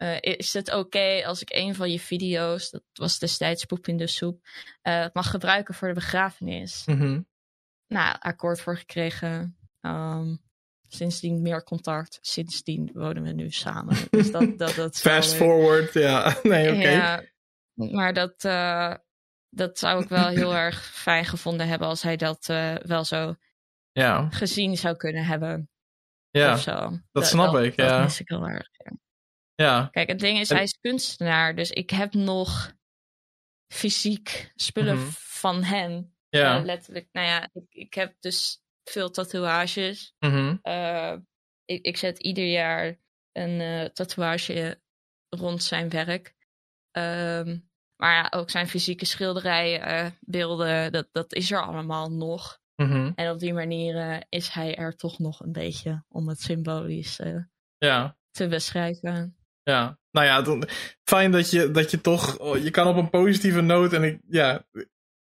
Eh, is het oké als ik een van je video's, dat was destijds Poep in de Soep, eh, mag gebruiken voor de begrafenis? Mhm. Nou, akkoord voor gekregen. Ehm, sindsdien meer contact. Sindsdien wonen we nu samen. Dus dat, [laughs] dat, dat Fast forward, ja. [laughs] Nee, oké. Ja, maar dat, eh, dat zou ik wel heel erg fijn gevonden hebben als hij dat wel zo Ja, gezien zou kunnen hebben. ja, zo. dat snap ik, Dat ja. mis ik heel erg. Ja. Kijk, het ding is, En- hij is kunstenaar, dus ik heb nog fysiek spullen Mhm. van hem. Ja. Eh, letterlijk, nou ja, ik, ik heb dus veel tatoeages. Mhm. Eh, ik, ik zet ieder jaar een eh, tatoeage rond zijn werk. Ehm, maar ja, ook zijn fysieke schilderijen, beelden, dat, dat is er allemaal nog. Mhm. En op die manier is hij er toch nog een beetje om het symbolisch ja. te beschrijven. Ja, nou ja, fijn dat je, dat je toch, oh, je kan op een positieve noot en ik, ja,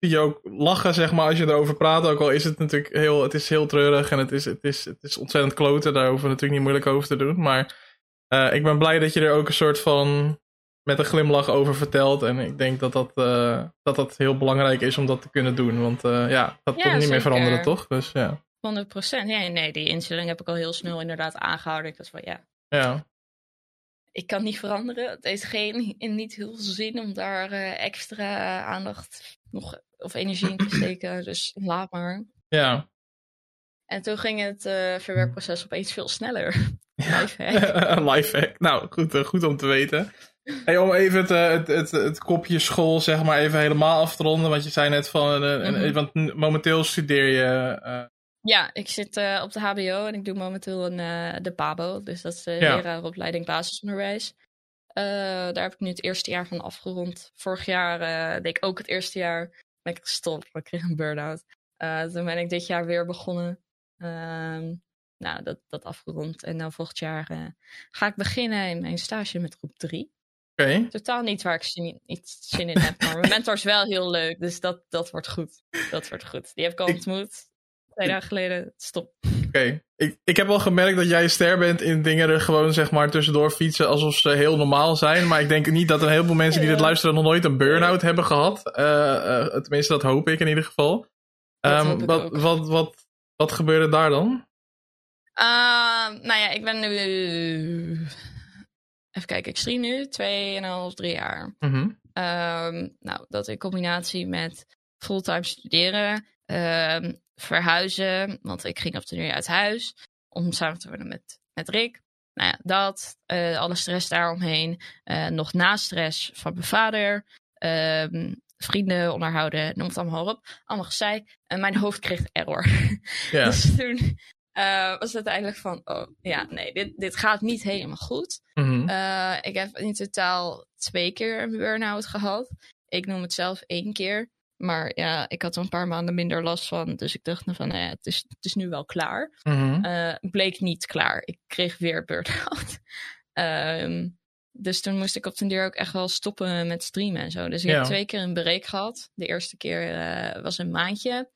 zie je ook lachen, zeg maar, als je erover praat. Ook al is het natuurlijk heel, het is heel treurig en het is, het is, het is ontzettend kloten. Daar hoeven we natuurlijk niet moeilijk over te doen. Maar uh, ik ben blij dat je er ook een soort van met een glimlach over vertelt. En ik denk dat dat, uh, dat, dat heel belangrijk is om dat te kunnen doen. Want uh, ja, dat ja, komt niet meer veranderen, toch? Dus ja. 100 procent. Ja, nee, die instelling heb ik al heel snel inderdaad aangehouden. Ik was van ja. Ja ik kan niet veranderen. Het heeft geen niet heel veel zin om daar uh, extra aandacht nog, of energie in te [clears throat] steken. Dus laat maar. Ja. En toen ging het uh, verwerkproces opeens veel sneller. Ja. [laughs] [laughs] Lifehack. Nou, goed, uh, goed om te weten. Hey, om even het, het, het, het, kopje school zeg maar even helemaal af te ronden. Want je zei net van, mm -hmm. want momenteel studeer je ja, ik zit uh, op de HBO en ik doe momenteel een, uh, de PABO. Dus dat is de ja. leraaropleiding basisonderwijs. Uh, daar heb ik nu het eerste jaar van afgerond. Vorig jaar deed ik ook het eerste jaar. Ben ik gestopt, ik kreeg een burn-out. toen ben ik dit jaar weer begonnen. Ehm, nou, dat, dat afgerond. En dan volgend jaar ga ik beginnen in mijn stage met groep 3. Okay. Totaal niet waar ik zin, niet zin in heb. Maar mijn mentor is wel heel leuk. Dus dat, dat wordt goed. Dat wordt goed. Die heb ik al ontmoet twee dagen geleden. Stop. Oké. Ik, ik heb wel gemerkt dat jij ster bent in dingen er gewoon zeg maar tussendoor fietsen alsof ze heel normaal zijn. Maar ik denk niet dat een heleboel mensen die dit luisteren nog nooit een burn-out hebben gehad. Uh, tenminste, dat hoop ik in ieder geval. Um, wat, wat, wat, wat gebeurde daar dan? Uh, nou ja, ik ben nu. Even kijken, ik zie nu 2,5, 3 jaar. Mm -hmm. nou, dat in combinatie met fulltime studeren, uh, verhuizen, want ik ging op de nu uit huis om samen te worden met, met Rick. Nou ja, dat, uh, alle stress daaromheen, uh, nog na stress van mijn vader, uh, vrienden onderhouden, noem het allemaal op. Allemaal gezeik. En mijn hoofd kreeg error. Ja. [laughs] dus toen uh, was het uiteindelijk van, oh ja, nee, dit, dit gaat niet helemaal goed. Mm ik heb in totaal twee keer een burn-out gehad. Ik noem het zelf één keer. Maar ja, ik had er een paar maanden minder last van. Dus ik dacht van, nou ja, het, is, het is nu wel klaar. Mm bleek niet klaar. Ik kreeg weer burn-out. um, [laughs] dus toen moest ik op den duur ook echt wel stoppen met streamen en zo. Dus ik heb twee keer een break gehad. De eerste keer uh, was een maandje.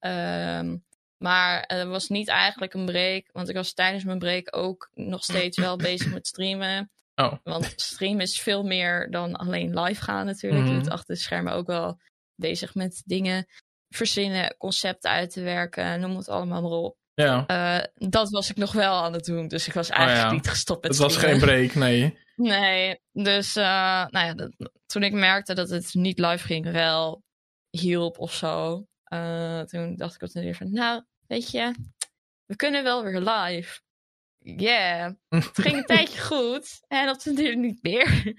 Um, maar het was niet eigenlijk een break. Want ik was tijdens mijn break ook nog steeds wel [clears throat] bezig met streamen. Oh. Want streamen is veel meer dan alleen live gaan natuurlijk. Mm -hmm. Je doet achter de schermen ook wel bezig met dingen verzinnen, concepten uit te werken, noem het allemaal maar op. Ja. Uh, dat was ik nog wel aan het doen, dus ik was oh eigenlijk oh ja. niet gestopt met Het was geen break, nee. Nee, dus uh, nou ja, dat, toen ik merkte dat het niet live ging, wel hielp of zo. Uh, toen dacht ik op de van, nou, weet je, we kunnen wel weer live yeah. Het ging een tijdje [laughs] goed. En op den duur niet meer.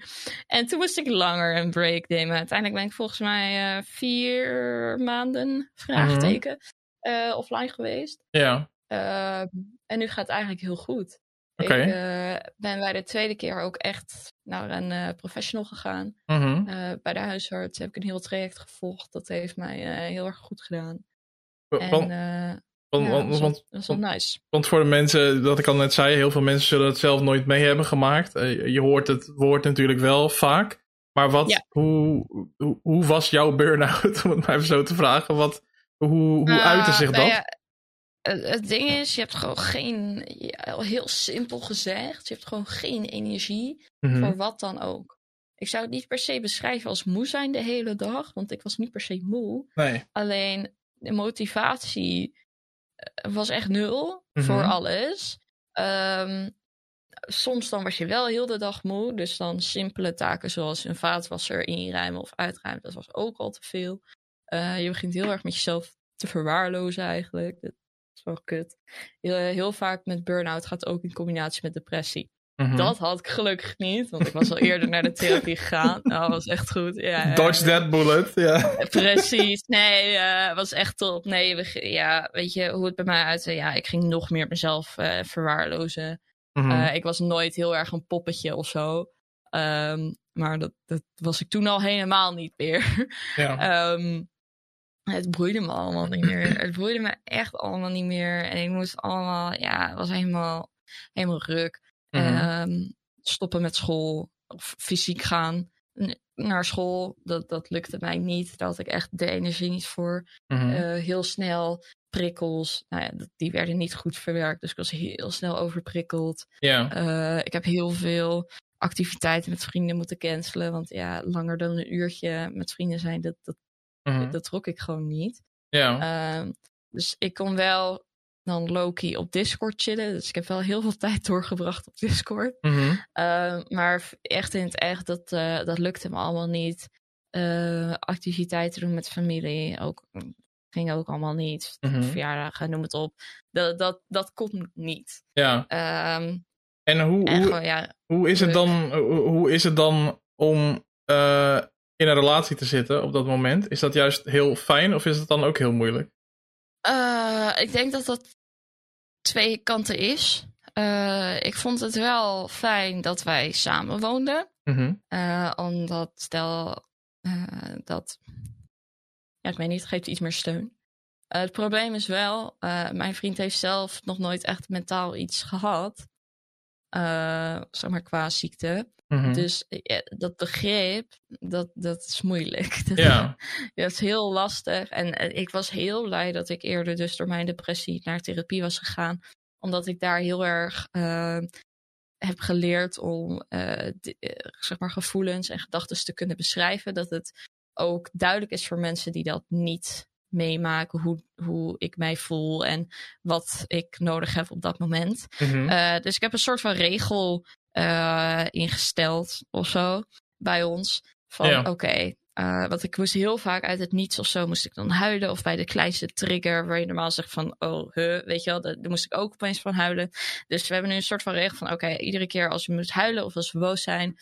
en toen moest ik langer een break nemen. Uiteindelijk ben ik volgens mij uh, vier maanden, vraagteken, uh, offline geweest. Ja. Uh, en nu gaat het eigenlijk heel goed. Okay. Ik ben bij de tweede keer ook echt naar een professional gegaan. Mm -hmm. bij de huisarts heb ik een heel traject gevolgd. Dat heeft mij heel erg goed gedaan. En, want, ja, want, want, dat is wel nice. Want voor de mensen, dat ik al net zei, heel veel mensen zullen het zelf nooit mee hebben gemaakt. Uh, je hoort het woord natuurlijk wel vaak. Maar wat, ja. hoe, hoe, hoe, was jouw burn-out, [laughs] om het maar even zo te vragen? Wat, hoe hoe uh, uitte zich nou dat? Ja, het ding is, je hebt gewoon geen, heel simpel gezegd, je hebt gewoon geen energie mm -hmm. voor wat dan ook. Ik zou het niet per se beschrijven als moe zijn de hele dag, want ik was niet per se moe. Nee. Alleen de motivatie was echt nul mm -hmm. voor alles. Um, soms dan was je wel heel de dag moe. Dus dan simpele taken zoals een vaatwasser inruimen of uitruimen. Dat was ook al te veel. Uh, je begint heel erg met jezelf te verwaarlozen eigenlijk. Dat is wel kut. Heel, heel vaak met burn-out gaat ook in combinatie met depressie. Mm -hmm. Dat had ik gelukkig niet, want ik was al eerder naar de therapie gegaan. [laughs] Nou, dat was echt goed. Ja, Dodge that bullet, ja. Precies, nee, uh, was echt top. Nee, we, ja, weet je hoe het bij mij uitzag? Ja, ik ging nog meer mezelf uh, verwaarlozen. Mm -hmm. uh, ik was nooit heel erg een poppetje of zo. Um, maar dat, dat was ik toen al helemaal niet meer. [laughs] Ja. um, het boeide me allemaal niet meer. Het boeide me echt allemaal niet meer. En ik moest allemaal, ja, het was helemaal, helemaal ruk. Mm stoppen met school of fysiek gaan naar school. Dat, dat lukte mij niet. Daar had ik echt de energie niet voor. Mhm. Eh, heel snel prikkels. Nou ja, die werden niet goed verwerkt. Dus ik was heel snel overprikkeld. Uh, ik heb heel veel activiteiten met vrienden moeten cancelen. Want ja, langer dan een uurtje met vrienden zijn, dat, dat, mhm. dat, trok ik gewoon niet. Ja. Uh, dus ik kon wel dan Loki op Discord chillen. Dus ik heb wel heel veel [laughs] tijd doorgebracht op Discord. Mhm. Ehm, maar echt in het echt, dat, uh, dat lukte me allemaal niet. Uh, activiteiten doen met familie, ook, ging ook allemaal niet. Mm Verjaardagen, noem het op. Dat, dat, dat komt niet. Ja. Ehm, en hoe, hoe, ja, hoe, is het dan, hoe is het dan om uh, in een relatie te zitten op dat moment? Is dat juist heel fijn of is het dan ook heel moeilijk? Uh, ik denk dat dat twee kanten is. Uh, ik vond het wel fijn dat wij samen woonden. Mm uh, omdat stel dat. Ja, ik weet niet, het geeft iets meer steun. het probleem is wel, mijn vriend heeft zelf nog nooit echt mentaal iets gehad. zeg maar qua ziekte. Mhm. Dus eh, dat begrip, dat, dat is moeilijk. [laughs] Ja. [laughs] dat is heel lastig. En eh, ik was heel blij dat ik eerder dus door mijn depressie naar therapie was gegaan. Omdat ik daar heel erg uh, heb geleerd om uh, zeg maar gevoelens en gedachten te kunnen beschrijven. Dat het ook duidelijk is voor mensen die dat niet meemaken hoe, hoe ik mij voel en wat ik nodig heb op dat moment. Mhm. dus ik heb een soort van regel uh, ingesteld of zo bij ons. Van oké, uh, want ik moest heel vaak uit het niets of zo moest ik dan huilen. Of bij de kleinste trigger waar je normaal zegt van oh, huh, weet je wel, daar, moest ik ook opeens van huilen. Dus we hebben nu een soort van regel van oké, iedere keer als je moet huilen of als we boos zijn,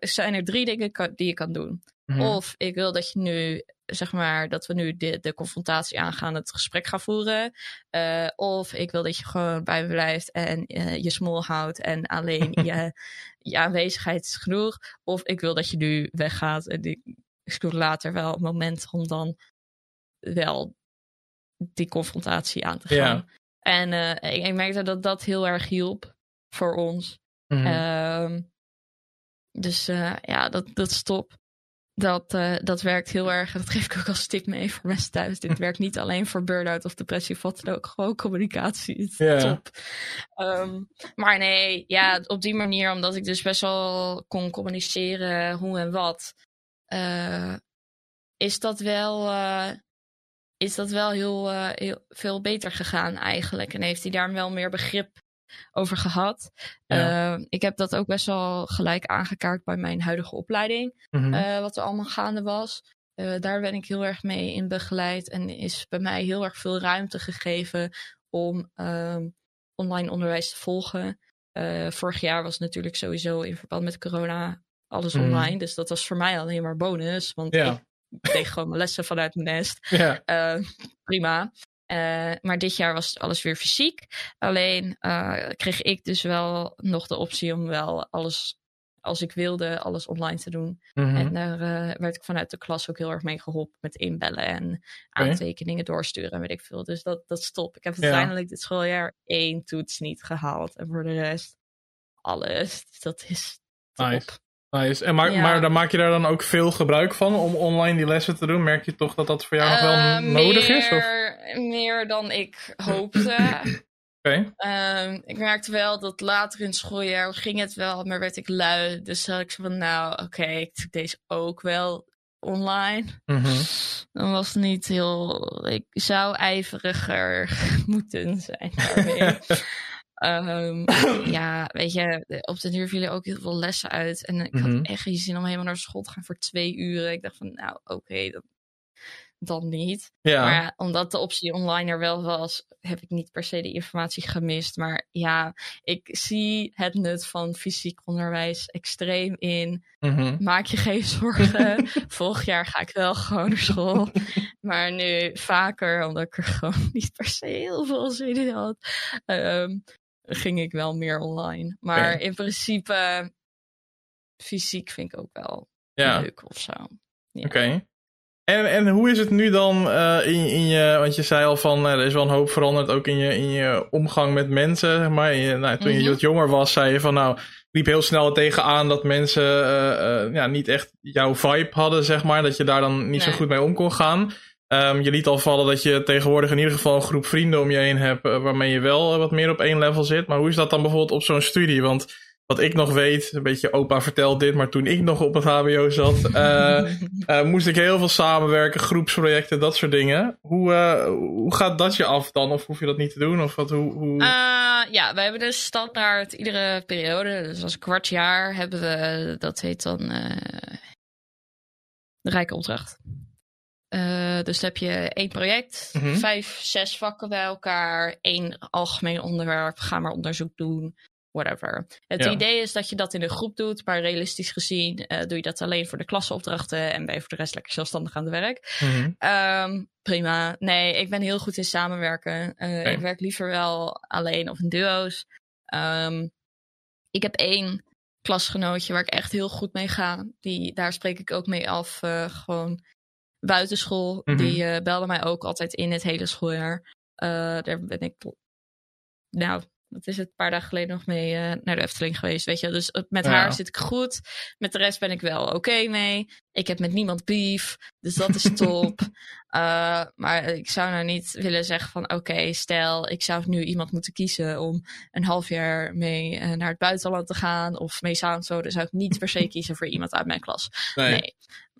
zijn er drie dingen die je kan doen. Mhm. Of ik wil dat je nu zeg maar, dat we nu de, de confrontatie aangaan, het gesprek gaan voeren. Uh, of ik wil dat je gewoon bij me blijft en uh, je smol houdt en alleen [laughs] je, je aanwezigheid is genoeg. Of ik wil dat je nu weggaat en ik, ik later wel een moment om dan wel die confrontatie aan te gaan. Ja. En uh, ik, ik, merkte dat dat heel erg hielp voor ons. Mm -hmm. dus ja, dat, dat stop. Dat, uh, dat werkt heel erg. Dat geef ik ook als tip mee voor mensen thuis. Dit [laughs] werkt niet alleen voor burn-out of depressie, wat dan ook. Gewoon communicatie. is top. Um, maar nee, ja, op die manier, omdat ik dus best wel kon communiceren hoe en wat, uh, is dat wel, uh, is dat wel heel, heel veel beter gegaan eigenlijk. En heeft hij daar wel meer begrip over gehad. Ja. Uh, ik heb dat ook best wel gelijk aangekaart bij mijn huidige opleiding. Mm -hmm. uh, wat er allemaal gaande was. Uh, daar ben ik heel erg mee in begeleid. En is bij mij heel erg veel ruimte gegeven om ehm, online onderwijs te volgen. vorig jaar was natuurlijk sowieso in verband met corona alles Mhm. online. Dus dat was voor mij alleen maar bonus. Want Ja. ik kreeg gewoon mijn lessen vanuit mijn nest. [laughs] Ja. Uh, prima. Uh, maar dit jaar was alles weer fysiek. Alleen uh, kreeg ik dus wel nog de optie om wel alles, als ik wilde, alles online te doen. Mhm. En daar uh, werd ik vanuit de klas ook heel erg mee geholpen met inbellen en aantekeningen doorsturen en weet ik veel. Dus dat, dat stop. Ik heb Ja. uiteindelijk dit schooljaar één toets niet gehaald. En voor de rest alles. Dus dat is top. Nice. Nice. En maar, Ja. maar dan maak je daar dan ook veel gebruik van om online die lessen te doen? Merk je toch dat dat voor jou nog wel Eh, nodig is? Of? Meer, dan ik hoopte. [laughs] Oké. Ehm, ik merkte wel dat later in het schooljaar ging het wel, maar werd ik lui. Dus had ik zo van, nou oké, ik doe deze ook wel online. Mhm. Dan was het niet heel... Ik zou ijveriger [laughs] moeten zijn daarmee. [laughs] Ehm, ja, weet je, op de duur vielen ook heel veel lessen uit. En ik Mhm. had echt geen zin om helemaal naar school te gaan voor twee uren. Ik dacht van, nou oké, dan, dan niet. Ja. Maar omdat de optie online er wel was, heb ik niet per se de informatie gemist. Maar ja, ik zie het nut van fysiek onderwijs extreem in. Mhm. Maak je geen [laughs] zorgen. Volgend jaar ga ik wel gewoon naar school. [laughs] Maar nu vaker, omdat ik er gewoon [laughs] niet per se heel veel zin in had, ehm, ging ik wel meer online. Maar in principe, fysiek vind ik ook wel Ja. leuk of zo. Ja. Oké. En, en hoe is het nu dan uh, in, in je, want je zei al van er is wel een hoop veranderd ook in je, in je omgang met mensen. Maar je, nou, toen je mhm. wat jonger was, zei je van nou, liep heel snel tegenaan dat mensen uh, ja, niet echt jouw vibe hadden, zeg maar. Dat je daar dan niet zo goed mee om kon gaan. Um, je liet al vallen dat je tegenwoordig in ieder geval een groep vrienden om je heen hebt waarmee je wel wat meer op één level zit. Maar hoe is dat dan bijvoorbeeld op zo'n studie? Want wat ik nog weet, een beetje opa vertelt dit, maar toen ik nog op het HBO zat, uh, [laughs] uh, moest ik heel veel samenwerken, groepsprojecten, dat soort dingen. Hoe, uh, hoe gaat dat je af dan? Of hoef je dat niet te doen? Of wat, hoe, hoe... ja, we hebben dus standaard iedere periode, dus als kwart jaar hebben we, dat heet dan de rijke opdracht. dus dan heb je één project, mhm. vijf, zes vakken bij elkaar, één algemeen onderwerp, ga maar onderzoek doen whatever. Het idee is dat je dat in een groep doet, maar realistisch gezien uh, doe je dat alleen voor de klasseopdrachten en ben je voor de rest lekker zelfstandig aan het werk. Mm um, prima. Nee, ik ben heel goed in samenwerken. Uh, Ik werk liever wel alleen of in duo's. Um, ik heb één klasgenootje waar ik echt heel goed mee ga. Die, daar spreek ik ook mee af, uh, gewoon buitenschool. Mm Die belde mij ook altijd in het hele schooljaar. daar ben ik nou, dat is het een paar dagen geleden nog mee uh, naar de Efteling geweest, weet je. Dus met haar zit ik goed. Met de rest ben ik wel oké mee. Ik heb met niemand beef, dus dat is top. uh, [laughs] maar ik zou nou niet willen zeggen van oké, stel ik zou nu iemand moeten kiezen om een half jaar mee naar het buitenland te gaan of mee samen zo, dan zou ik niet per se [laughs] kiezen voor iemand uit mijn klas. Nee. nee.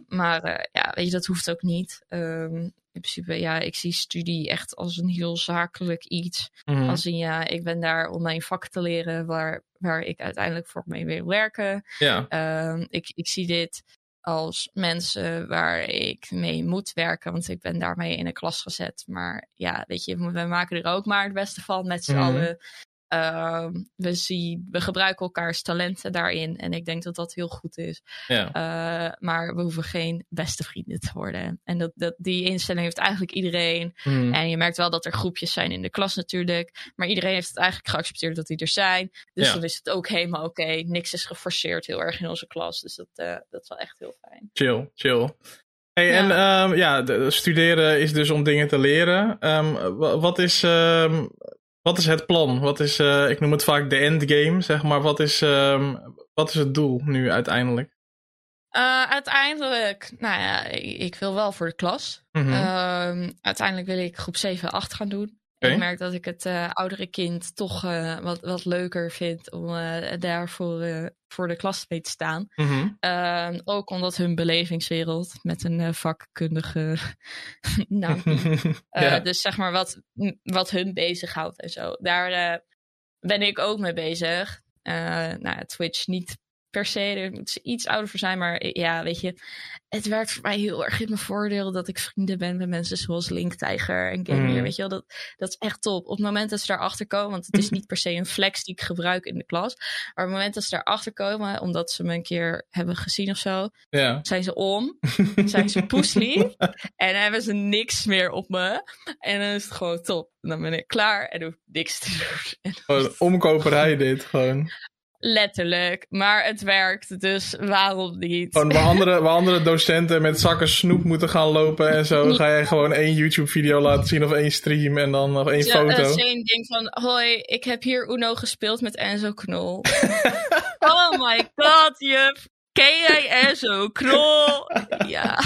Maar ja, weet je, dat hoeft ook niet. Um, in principe, ja, ik zie studie echt als een heel zakelijk iets. Mm. Als in, ja, ik ben daar om mijn vak te leren waar, waar ik uiteindelijk voor mee wil werken. Ja. Um, ik, ik zie dit als mensen waar ik mee moet werken, want ik ben daarmee in een klas gezet. Maar ja, weet je, we maken er ook maar het beste van met z'n mm. allen. Ehm, we, zien, we gebruiken elkaars talenten daarin. En ik denk dat dat heel goed is. Ja. Uh, maar we hoeven geen beste vrienden te worden. En dat, dat, die instelling heeft eigenlijk iedereen. Hmm. En je merkt wel dat er groepjes zijn in de klas natuurlijk. Maar iedereen heeft het eigenlijk geaccepteerd dat die er zijn. Dus ja. dan is het ook helemaal oké. Niks is geforceerd heel erg in onze klas. Dus dat, uh, dat is wel echt heel fijn. Chill, chill. Hey, En um, ja, de, studeren is dus om dingen te leren. Um, wat is um, wat is het plan? Wat is, uh, ik noem het vaak de endgame, zeg maar. Wat is, um, wat is het doel nu uiteindelijk? Uh, uiteindelijk, nou ja, ik, ik, wil wel voor de klas. Mm -hmm. uh, uiteindelijk wil ik groep 7 8 gaan doen. Ik merk dat ik het uh, oudere kind toch uh, wat, wat leuker vind om uh, daarvoor voor de klas mee te staan. Mm -hmm. ook omdat hun belevingswereld met een vakkundige [laughs] [laughs] ja. Dus zeg maar wat, wat hun bezighoudt en zo. Daar ben ik ook mee bezig. nou, Twitch niet per se. Er moet ze iets ouder voor zijn. Maar ja, weet je, het werkt voor mij heel erg in mijn voordeel dat ik vrienden ben met mensen zoals Link Tiger en Gamer. Mm. Weet je wel, dat, dat is echt top. Op het moment dat ze daarachter komen, want het is niet per se een flex die ik gebruik in de klas. Maar op het moment dat ze daarachter komen, omdat ze me een keer hebben gezien of zo, ja. zijn ze om, [laughs] zijn ze poeslief en hebben ze niks meer op me. En dan is het gewoon top. dan ben ik klaar en hoef niks te doen. Gewoon omkoperij dit, gewoon. Letterlijk. Maar het werkt, dus waarom niet? Gewoon waar andere, waar andere docenten met zakken snoep moeten gaan lopen en zo, [laughs] ga jij gewoon één YouTube-video laten zien of één stream en dan nog één ja, foto. Ja, één ding van, hoi, ik heb hier Uno gespeeld met Enzo Knol. [laughs] oh my god, juf. Enzo Knol? [laughs] ja.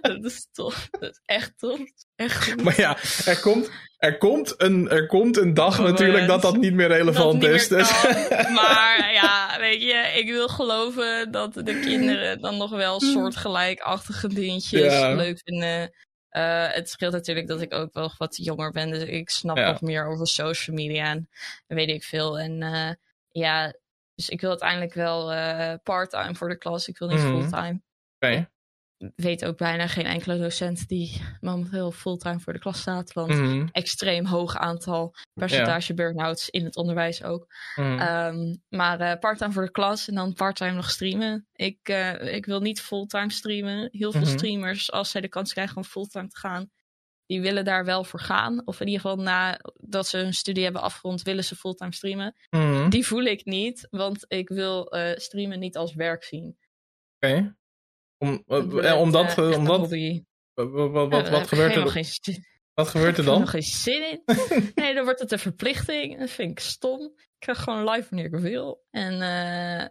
dat is tof. Dat is echt tof. Echt goed. Maar ja, er komt, er komt, een, er komt een dag natuurlijk dat dat niet meer relevant is. Dus. [laughs] Maar ja, weet je, ik wil geloven dat de kinderen dan nog wel soortgelijkachtige dingetjes leuk vinden. Uh, het scheelt natuurlijk dat ik ook wel wat jonger ben, dus ik snap nog meer over social media en weet ik veel. En uh, ja, dus ik wil uiteindelijk wel uh, part-time voor de klas. Ik wil niet mm. fulltime. Oké. weet ook bijna geen enkele docent die momenteel fulltime voor de klas staat. Want mm. extreem hoog aantal percentage ja. burn-outs in het onderwijs ook. Mm. Um, maar uh, part-time voor de klas en dan part-time nog streamen. Ik, uh, ik wil niet fulltime streamen. Heel veel -hmm. streamers, als zij de kans krijgen om fulltime te gaan, die willen daar wel voor gaan. Of in ieder geval nadat ze hun studie hebben afgerond, willen ze fulltime streamen. Mm. Die voel ik niet, want ik wil uh, streamen niet als werk zien. Oké. Okay. Om, uh, omdat, uh, omdat wat, wat, wat, wat gebeurt er? Geen, wat gebeurt er dan? Ik heb er [laughs] geen zin in. [laughs] nee, dan wordt het een verplichting. Dat vind ik stom. Ik krijg gewoon live wanneer ik wil. En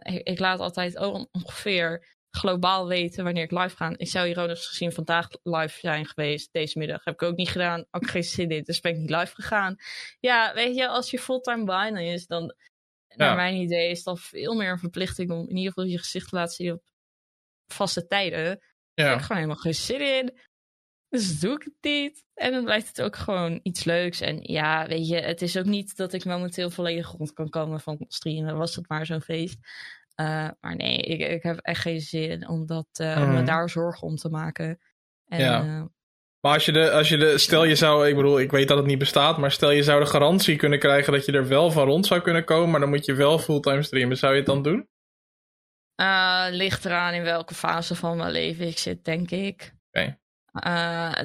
ik, ik, laat altijd ongeveer globaal weten wanneer ik live ga. Ik zou ironisch gezien vandaag live zijn geweest, deze middag. Heb ik ook niet gedaan. Ook geen zin in, dus ben ik niet live gegaan. Ja, weet je, als je fulltime bijna is, dan, naar mijn idee, is dat veel meer een verplichting om in ieder geval je gezicht te laten zien op vaste tijden. Ja. Ik heb gewoon helemaal geen zin in. Dus doe ik het niet. En dan blijft het ook gewoon iets leuks. En ja, weet je, het is ook niet dat ik momenteel volledig rond kan komen van streamen. Was het maar zo'n feest. Uh, maar nee, ik, ik heb echt geen zin om, dat, uh, mm. om me mhm. daar zorgen om te maken. En, ja. Uh, maar als je, de, als je de, stel je zou, ik bedoel, ik weet dat het niet bestaat, maar stel je zou de garantie kunnen krijgen dat je er wel van rond zou kunnen komen, maar dan moet je wel fulltime streamen. Zou je het dan doen? ligt eraan in welke fase van mijn leven ik zit, denk ik. Oké.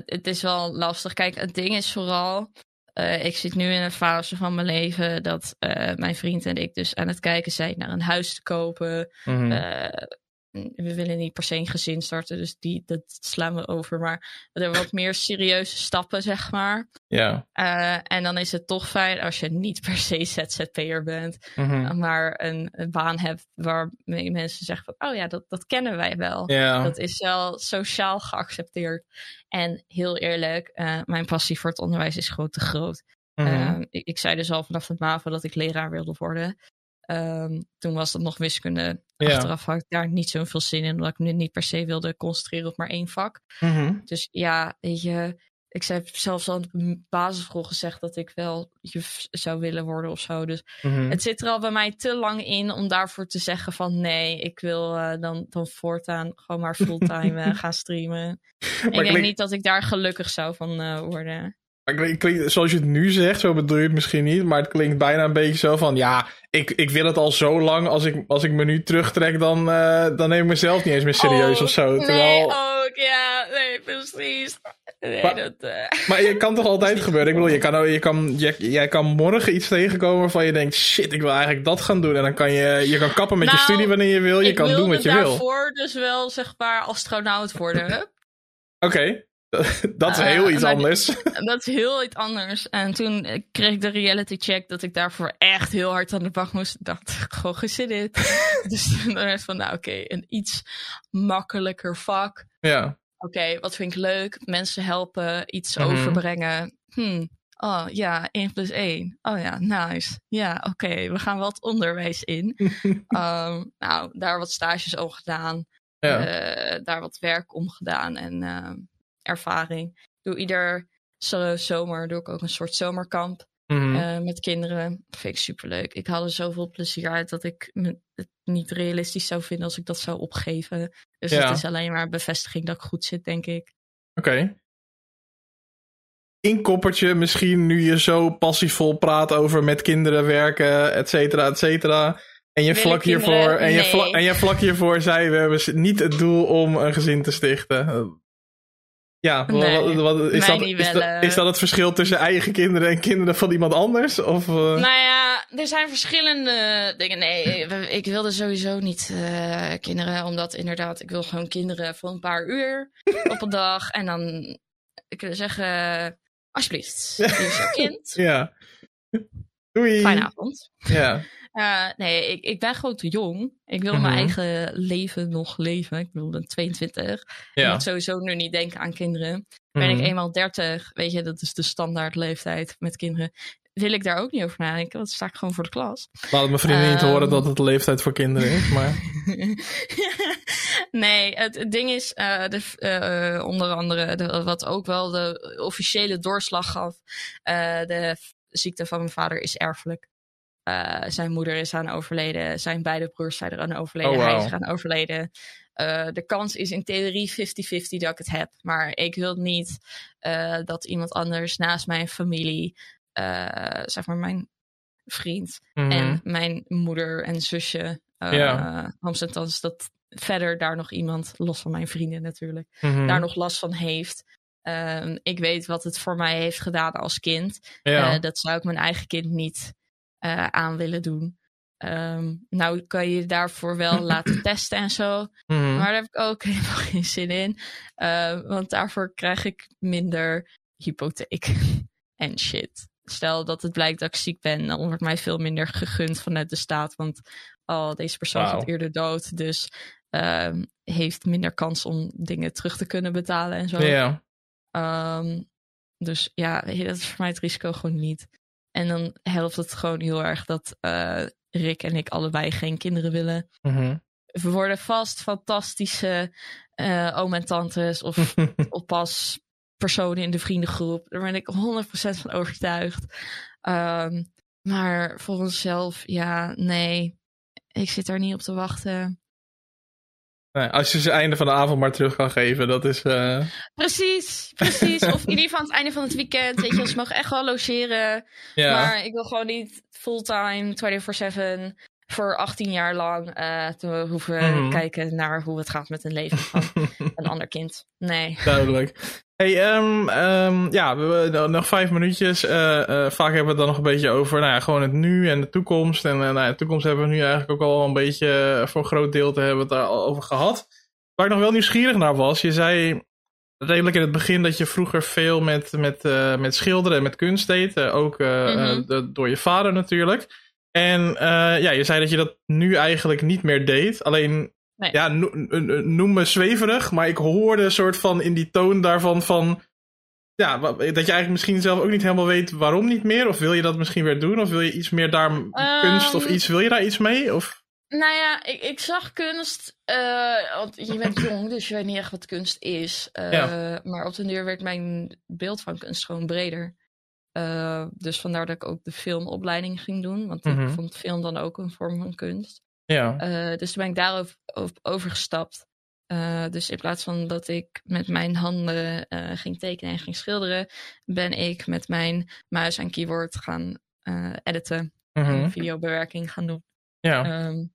het, is wel lastig. Kijk, het ding is vooral, uh, ik zit nu in een fase van mijn leven dat uh, mijn vriend en ik dus aan het kijken zijn naar een huis te kopen. Mm -hmm. uh, we willen niet per se een gezin starten, dus die, dat slaan we over. Maar er wat meer serieuze stappen, zeg maar. Ja. Uh, en dan is het toch fijn als je niet per se ZZP'er bent, mm -hmm. maar een, een, baan hebt waarmee mensen zeggen van, oh ja, dat, dat kennen wij wel. Ja. Dat is wel sociaal geaccepteerd. En heel eerlijk, uh, mijn passie voor het onderwijs is gewoon te groot. Mm -hmm. uh, ik, ik, zei dus al vanaf het MAVO dat ik leraar wilde worden. Um, toen was dat nog wiskunde. Ja. Achteraf had ik daar niet zoveel zin in, omdat ik nu niet per se wilde concentreren op maar één vak. Mm -hmm. Dus ja, weet je, ik heb zelfs al op de basisschool gezegd dat ik wel juf zou willen worden of zo. Dus mm -hmm. het zit er al bij mij te lang in om daarvoor te zeggen van nee, ik wil uh, dan, dan voortaan gewoon maar fulltime uh, [laughs] gaan streamen. ik denk niet dat ik daar gelukkig zou van uh, worden. Klinkt, zoals je het nu zegt, zo bedoel je het misschien niet, maar het klinkt bijna een beetje zo van, ja, ik, ik wil het al zo lang, als ik, als ik me nu terugtrek, dan, uh, dan neem ik mezelf niet eens meer serieus oh, of zo. Terwijl... Nee, ook, ja, nee, precies. Nee, maar, dat, uh... maar je kan toch altijd [laughs] gebeuren? Ik bedoel, je kan, je kan, je, jij kan morgen iets tegenkomen waarvan je denkt, shit, ik wil eigenlijk dat gaan doen. En dan kan je, je kan kappen met nou, je studie wanneer je wil, je kan doen wat je wil. Ik daarvoor dus wel, zeg maar, astronaut worden. Oké. Okay. [laughs] dat is heel uh, iets anders. [laughs] Dat is heel iets anders. En toen kreeg ik de reality check dat ik daarvoor echt heel hard aan de bak moest. dacht [laughs] ik gewoon gezin in. dus toen werd van, nou oké, okay, een iets makkelijker vak. Ja. Oké, okay, wat vind ik leuk? Mensen helpen, iets mm -hmm. overbrengen. Hmm. Oh ja, 1 plus 1. Oh ja, nice. Ja, oké, okay, we gaan wat onderwijs in. um, nou, daar wat stages om gedaan. Ja. Uh, daar wat werk om gedaan. En uh, ervaring. Doe ieder zomer doe ik ook een soort zomerkamp mm -hmm. uh, met kinderen. Dat vind ik superleuk. Ik haal er zoveel plezier uit dat ik het niet realistisch zou vinden als ik dat zou opgeven. Dus ja. het is alleen maar een bevestiging dat ik goed zit, denk ik. Oké. Okay. Inkoppertje, misschien nu je zo passievol praat over met kinderen werken, et cetera, et cetera. En je, vlak hiervoor, en, je vlak, en je vlak hiervoor zei, we hebben niet het doel om een gezin te stichten. Ja, nee, wat, wat, is, dat, is, dat, is, dat, het verschil tussen eigen kinderen en kinderen van iemand anders? Of, uh... Nou ja, er zijn verschillende dingen. Nee, ik wilde sowieso niet uh, kinderen, omdat inderdaad, ik wil gewoon kinderen voor een paar uur [laughs] op een dag. En dan kunnen zeggen, alsjeblieft, [laughs] hier is jouw kind. ja. Doei. Fijne avond. Ja. Nee, ik, ik ben gewoon te jong. Ik wil mm -hmm. mijn eigen leven nog leven. Ik bedoel, ik ben 22. Ja. Ik moet sowieso nu niet denken aan kinderen. Mm -hmm. Ben ik mhm. eenmaal 30, weet je, dat is de standaard leeftijd met kinderen. Wil ik daar ook niet over nadenken, want sta ik gewoon voor de klas. Laat mijn vrienden um, niet horen dat het de leeftijd voor kinderen is, maar... [laughs] nee, het, het, ding is, uh, de, uh, onder andere, de, wat ook wel de officiële doorslag gaf, uh, de ziekte van mijn vader is erfelijk. Uh, zijn moeder is aan overleden. Zijn beide broers zijn eraan overleden. Oh, wow. Hij is aan overleden. Uh, de kans is in theorie 50-50 dat ik het heb. Maar ik wil niet uh, dat iemand anders naast mijn familie, zeg maar mijn vriend Mhm. mm -hmm. en mijn moeder en zusje, ja. althans dat verder daar nog iemand, los van mijn vrienden natuurlijk, mm -hmm. daar nog last van heeft. Um, ik weet wat het voor mij heeft gedaan als kind. Ja. dat zou ik mijn eigen kind niet uh, aan willen doen. Ehm, nou kan je daarvoor wel [clears throat] laten testen en zo. Mhm. Maar daar heb ik ook [laughs] helemaal geen zin in. Uh, want daarvoor krijg ik minder hypotheek [laughs] en shit. Stel dat het blijkt dat ik ziek ben, dan wordt mij veel minder gegund vanuit de staat. Want oh, deze persoon wow. gaat eerder dood. Dus uh, heeft minder kans om dingen terug te kunnen betalen en zo. Ja. Um, dus ja, dat is voor mij het risico gewoon niet. En dan helpt het gewoon heel erg dat uh, Rick en ik allebei geen kinderen willen. Mm-hmm. We worden vast fantastische uh, oom en tantes of [laughs] oppas personen in de vriendengroep. Daar ben ik 100% van overtuigd. Um, maar voor onszelf, ja, nee. Ik zit daar niet op te wachten. Nee, als je ze einde van de avond maar terug kan geven, dat is. Uh... Precies, precies. [laughs] of in ieder geval aan het einde van het weekend. Weet je, ze mogen echt wel logeren. Ja. Maar ik wil gewoon niet fulltime, 24-7 voor 18 jaar lang uh, te hoeven Mhm. kijken naar hoe het gaat met een leven van [laughs] een ander kind. Nee. Duidelijk. Hey, um, um, ja, we, we, nog vijf minuutjes. Uh, uh, vaak hebben we het dan nog een beetje over nou ja, gewoon het nu en de toekomst. En uh, nou ja, de toekomst hebben we nu eigenlijk ook al een beetje voor een groot deel te hebben het daar al over gehad. Waar ik nog wel nieuwsgierig naar was, je zei redelijk in het begin dat je vroeger veel met, met, met schilderen en met kunst deed. ook Mhm. de, door je vader natuurlijk. En ja, je zei dat je dat nu eigenlijk niet meer deed. Alleen Nee. ja, no- noem me zweverig, maar ik hoorde een soort van in die toon daarvan van. Ja, dat je eigenlijk misschien zelf ook niet helemaal weet waarom niet meer. Of wil je dat misschien weer doen? Of wil je iets meer daar kunst of Ehm. iets? Wil je daar iets mee? Of? Nou ja, ik, ik zag kunst. eh, want je bent [clears throat] jong, dus je weet niet echt wat kunst is. Eh, Ja. Maar op den duur werd mijn beeld van kunst gewoon breder. Eh, dus vandaar dat ik ook de filmopleiding ging doen. Want Mhm. ik vond film dan ook een vorm van kunst. Ja. Eh, dus toen ben ik daarover overgestapt. Eh, dus in plaats van dat ik met mijn handen eh, ging tekenen en ging schilderen, ben ik met mijn muis en keyboard gaan editen en videobewerking gaan doen. ja. Ehm,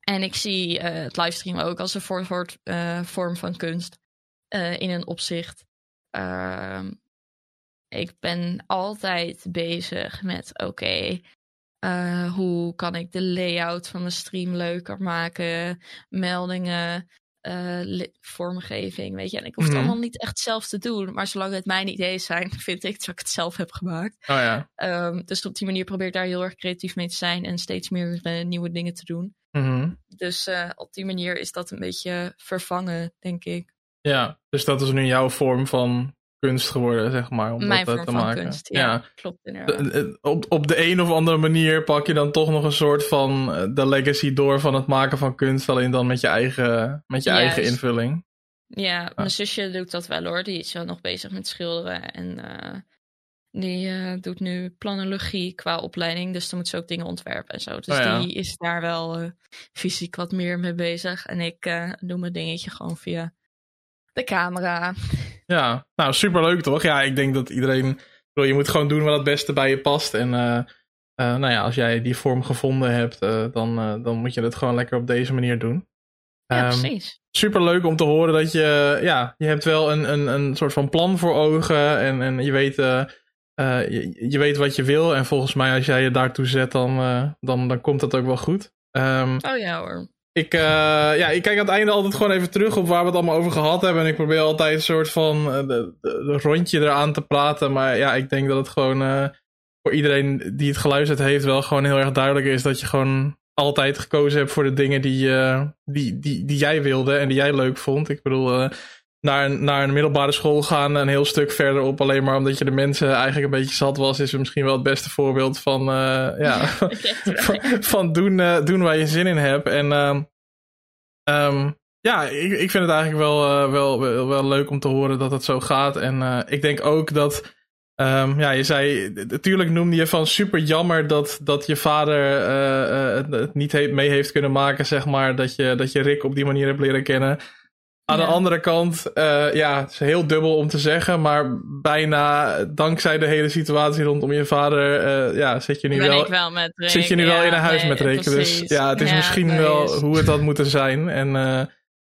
en ik zie het livestreamen ook als een eh, vorm van kunst in een opzicht. Ehm, ik ben altijd bezig met: oké, eh, hoe kan ik de layout van de stream leuker maken? Meldingen, eh, vormgeving, weet je. En ik hoef Mhm. het allemaal niet echt zelf te doen, maar zolang het mijn ideeën zijn, [laughs] vind ik dat ik het zelf heb gemaakt. Oh ja. Ehm, dus op die manier probeer ik daar heel erg creatief mee te zijn en steeds meer eh, nieuwe dingen te doen. Mhm. Dus op die manier is dat een beetje vervangen, denk ik. ja. Dus dat is nu jouw vorm van kunst geworden, zeg maar. Om Mijn dat vorm te van maken. kunst. Ja, klopt inderdaad. De- de- Op, op de een of andere manier pak je dan toch nog een soort van eh, de legacy door van het maken van kunst, alleen dan met je eigen, met je eigen invulling. Ja, mijn zusje doet dat wel hoor. Die is wel nog bezig met schilderen. En eh, die eh, doet nu planologie qua opleiding. Dus dan moet ze ook dingen ontwerpen en zo. Dus Oh ja. die is daar wel eh, fysiek wat meer mee bezig. En ik eh, doe mijn dingetje gewoon via de camera. Ja, nou superleuk toch? Ja, ik denk dat iedereen. bedoel, Je moet gewoon doen wat het beste bij je past. En eh, eh, nou ja, als jij die vorm gevonden hebt, eh, dan, dan moet je het gewoon lekker op deze manier doen. Ja, Ehm, precies. superleuk om te horen dat je, ja, je hebt wel een, een, een soort van plan voor ogen en, en je, weet, je, je weet wat je wil. En volgens mij als jij je daartoe zet, dan, dan, dan komt dat ook wel goed. Ehm, Oh ja hoor. Ik, eh, ja, ik kijk aan het einde altijd gewoon even terug op waar we het allemaal over gehad hebben. En ik probeer altijd een soort van eh, rondje eraan te praten. Maar ja, ik denk dat het gewoon eh, voor iedereen die het geluisterd heeft wel gewoon heel erg duidelijk is dat je gewoon altijd gekozen hebt voor de dingen die, die, die, die jij wilde en die jij leuk vond. Ik bedoel, naar, een, naar een middelbare school gaan een heel stuk verder op alleen maar omdat je de mensen eigenlijk een beetje zat was, is misschien wel het beste voorbeeld van, eh, ja, [laughs] van, van doen, eh, doen waar je zin in hebt. En ehm, ehm, ja, ik, ik vind het eigenlijk wel, eh, wel, wel, wel leuk om te horen dat het zo gaat. En ik denk ook dat, ehm, ja, je zei, natuurlijk noemde je van super jammer dat, dat je vader het, het niet he- mee heeft kunnen maken, zeg maar, dat je, dat je Rick op die manier hebt leren kennen. Aan Ja. de andere kant, eh, ja, het is heel dubbel om te zeggen, maar bijna dankzij de hele situatie rondom je vader, eh, ja, zit je nu ben wel Rick. zit je nu wel in een huis nee, met Rick. Dus ja, het is Ja, misschien wel hoe het had moeten zijn. En eh,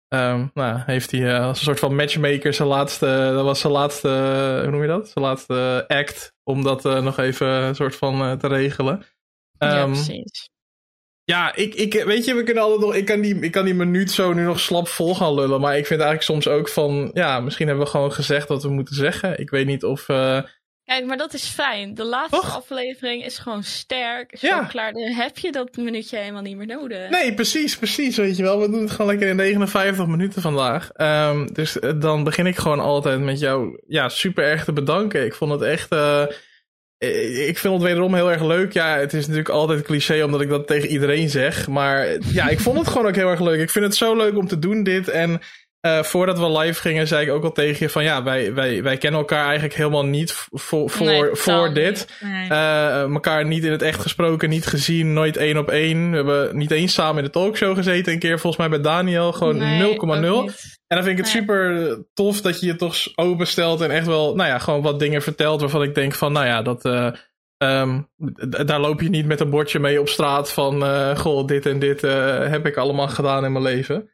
ehm, nou, heeft hij als een soort van matchmaker zijn laatste, dat was zijn laatste, hoe noem je dat? Zijn laatste act om dat nog even een soort van te regelen. Ja, Ehm, precies. Ja, ik, ik, weet je, we kunnen altijd nog. Ik kan, die, ik kan die minuut zo nu nog slap vol gaan lullen. Maar ik vind eigenlijk soms ook van. Ja, misschien hebben we gewoon gezegd wat we moeten zeggen. Ik weet niet of. Uh... Kijk, maar dat is fijn. De laatste aflevering is gewoon sterk. Is ja. klaar. Dan heb je dat minuutje helemaal niet meer nodig. Nee, precies, precies. Weet je wel. We doen het gewoon lekker in 59 minuten vandaag. Um, dus uh, dan begin ik gewoon altijd met jou. Ja, super erg te bedanken. Ik vond het echt. Uh, eh, ik vind het wederom heel erg leuk. Ja, het is natuurlijk altijd cliché omdat ik dat tegen iedereen zeg. Maar ja, ik vond het gewoon ook heel erg leuk. Ik vind het zo leuk om te doen dit. En uh, voordat we live gingen, zei ik ook al tegen je van ja, wij, wij, wij kennen elkaar eigenlijk helemaal niet voor, voor, voor dit. Nee. Uh, elkaar niet in het echt gesproken, niet gezien, nooit één op één. We hebben niet eens samen in de talkshow gezeten, een keer volgens mij bij Daniel, gewoon 0,0. En dan vind ik het super tof dat je je toch openstelt en echt wel, nou ja, gewoon wat dingen vertelt waarvan ik denk van, nou ja, dat. Uh, um, daar loop je niet met een bordje mee op straat van, uh, goh, dit en dit uh, heb ik allemaal gedaan in mijn leven.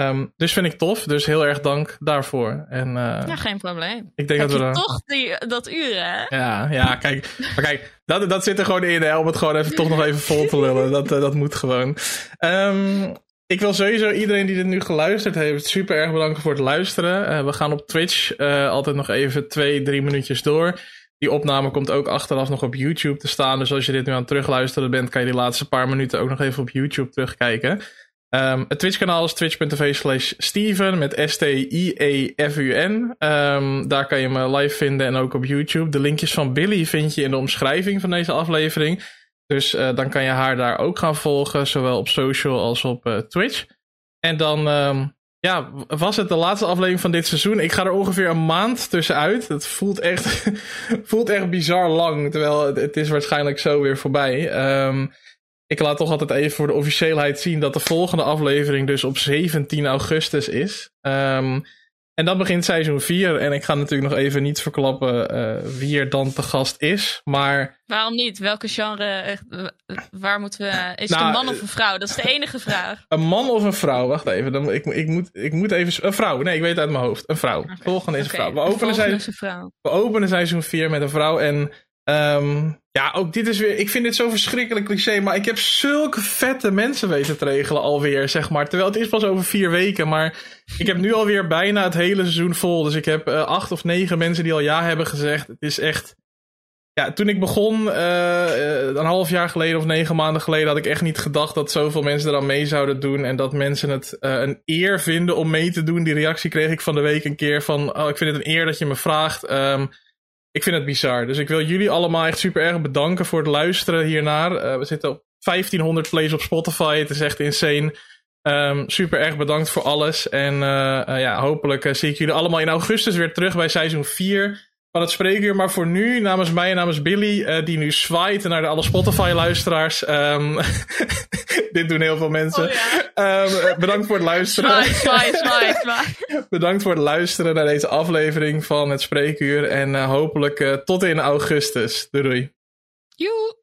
Um, dus vind ik tof. Dus heel erg dank daarvoor. En, uh, ja, geen probleem. Ik denk dat we toch die, dat uur, hè? Ja, ja kijk, maar kijk dat, dat zit er gewoon in, hè, om het gewoon even, toch nog even vol te lullen. Dat, uh, dat moet gewoon. Um, ik wil sowieso iedereen die dit nu geluisterd heeft super erg bedanken voor het luisteren. Uh, we gaan op Twitch altijd nog even twee, drie minuutjes door. Die opname komt ook achteraf nog op YouTube te staan. Dus als je dit nu aan het terugluisteren bent, kan je die laatste paar minuten ook nog even op YouTube terugkijken. Um, het Twitch-kanaal is twitch.tv slash Steven met S-T-I-E-F-U-N. Ehm, daar kan je me live vinden en ook op YouTube. De linkjes van Billy vind je in de omschrijving van deze aflevering. Dus uh, dan kan je haar daar ook gaan volgen, zowel op social als op uh, Twitch. En dan um, ja, was het de laatste aflevering van dit seizoen. Ik ga er ongeveer een maand tussenuit. Het voelt echt, [laughs] voelt echt bizar lang, terwijl het, is waarschijnlijk zo weer voorbij. Um, ik laat toch altijd even voor de officieelheid zien dat de volgende aflevering dus op 17 augustus is. Um, en dan begint seizoen 4. En ik ga natuurlijk nog even niet verklappen uh, wie er dan te gast is. Maar. Waarom niet? Welke genre? Uh, waar moeten we. Is nou, het een man of een vrouw? Dat is de enige vraag. Een man of een vrouw? Wacht even. Dan, ik, ik, moet, ik moet even. Een vrouw. Nee, ik weet het uit mijn hoofd. Een vrouw. Okay. Volgende is een vrouw. We openen, seizoen, we openen seizoen 4 met een vrouw. En Um, ja, ook dit is weer. Ik vind dit zo verschrikkelijk cliché. Maar ik heb zulke vette mensen weten te regelen alweer, zeg maar. Terwijl het is pas over vier weken. Maar ik heb nu alweer bijna het hele seizoen vol. Dus ik heb uh, acht of negen mensen die al ja hebben gezegd. Het is echt. Ja, toen ik begon, uh, een half jaar geleden of negen maanden geleden, had ik echt niet gedacht dat zoveel mensen er dan mee zouden doen. En dat mensen het een eer vinden om mee te doen. Die reactie kreeg ik van de week een keer van: Oh, ik vind het een eer dat je me vraagt. Um, ik vind het bizar. Dus ik wil jullie allemaal echt super erg bedanken voor het luisteren hiernaar. Uh, we zitten op 1500 plays op Spotify. Het is echt insane. Um, super erg bedankt voor alles. En uh, uh, ja, hopelijk zie ik jullie allemaal in augustus weer terug bij seizoen 4 van het spreekuur. Maar voor nu, namens mij en namens Billy, uh, die nu zwaait naar de alle Spotify-luisteraars. Um, [laughs] dit doen heel veel mensen. Oh, ja. um, bedankt voor het luisteren. Zwaai, zwaai, zwaai, [laughs] bedankt voor het luisteren naar deze aflevering van het spreekuur. En uh, hopelijk uh, tot in augustus. Doei doei. Joe.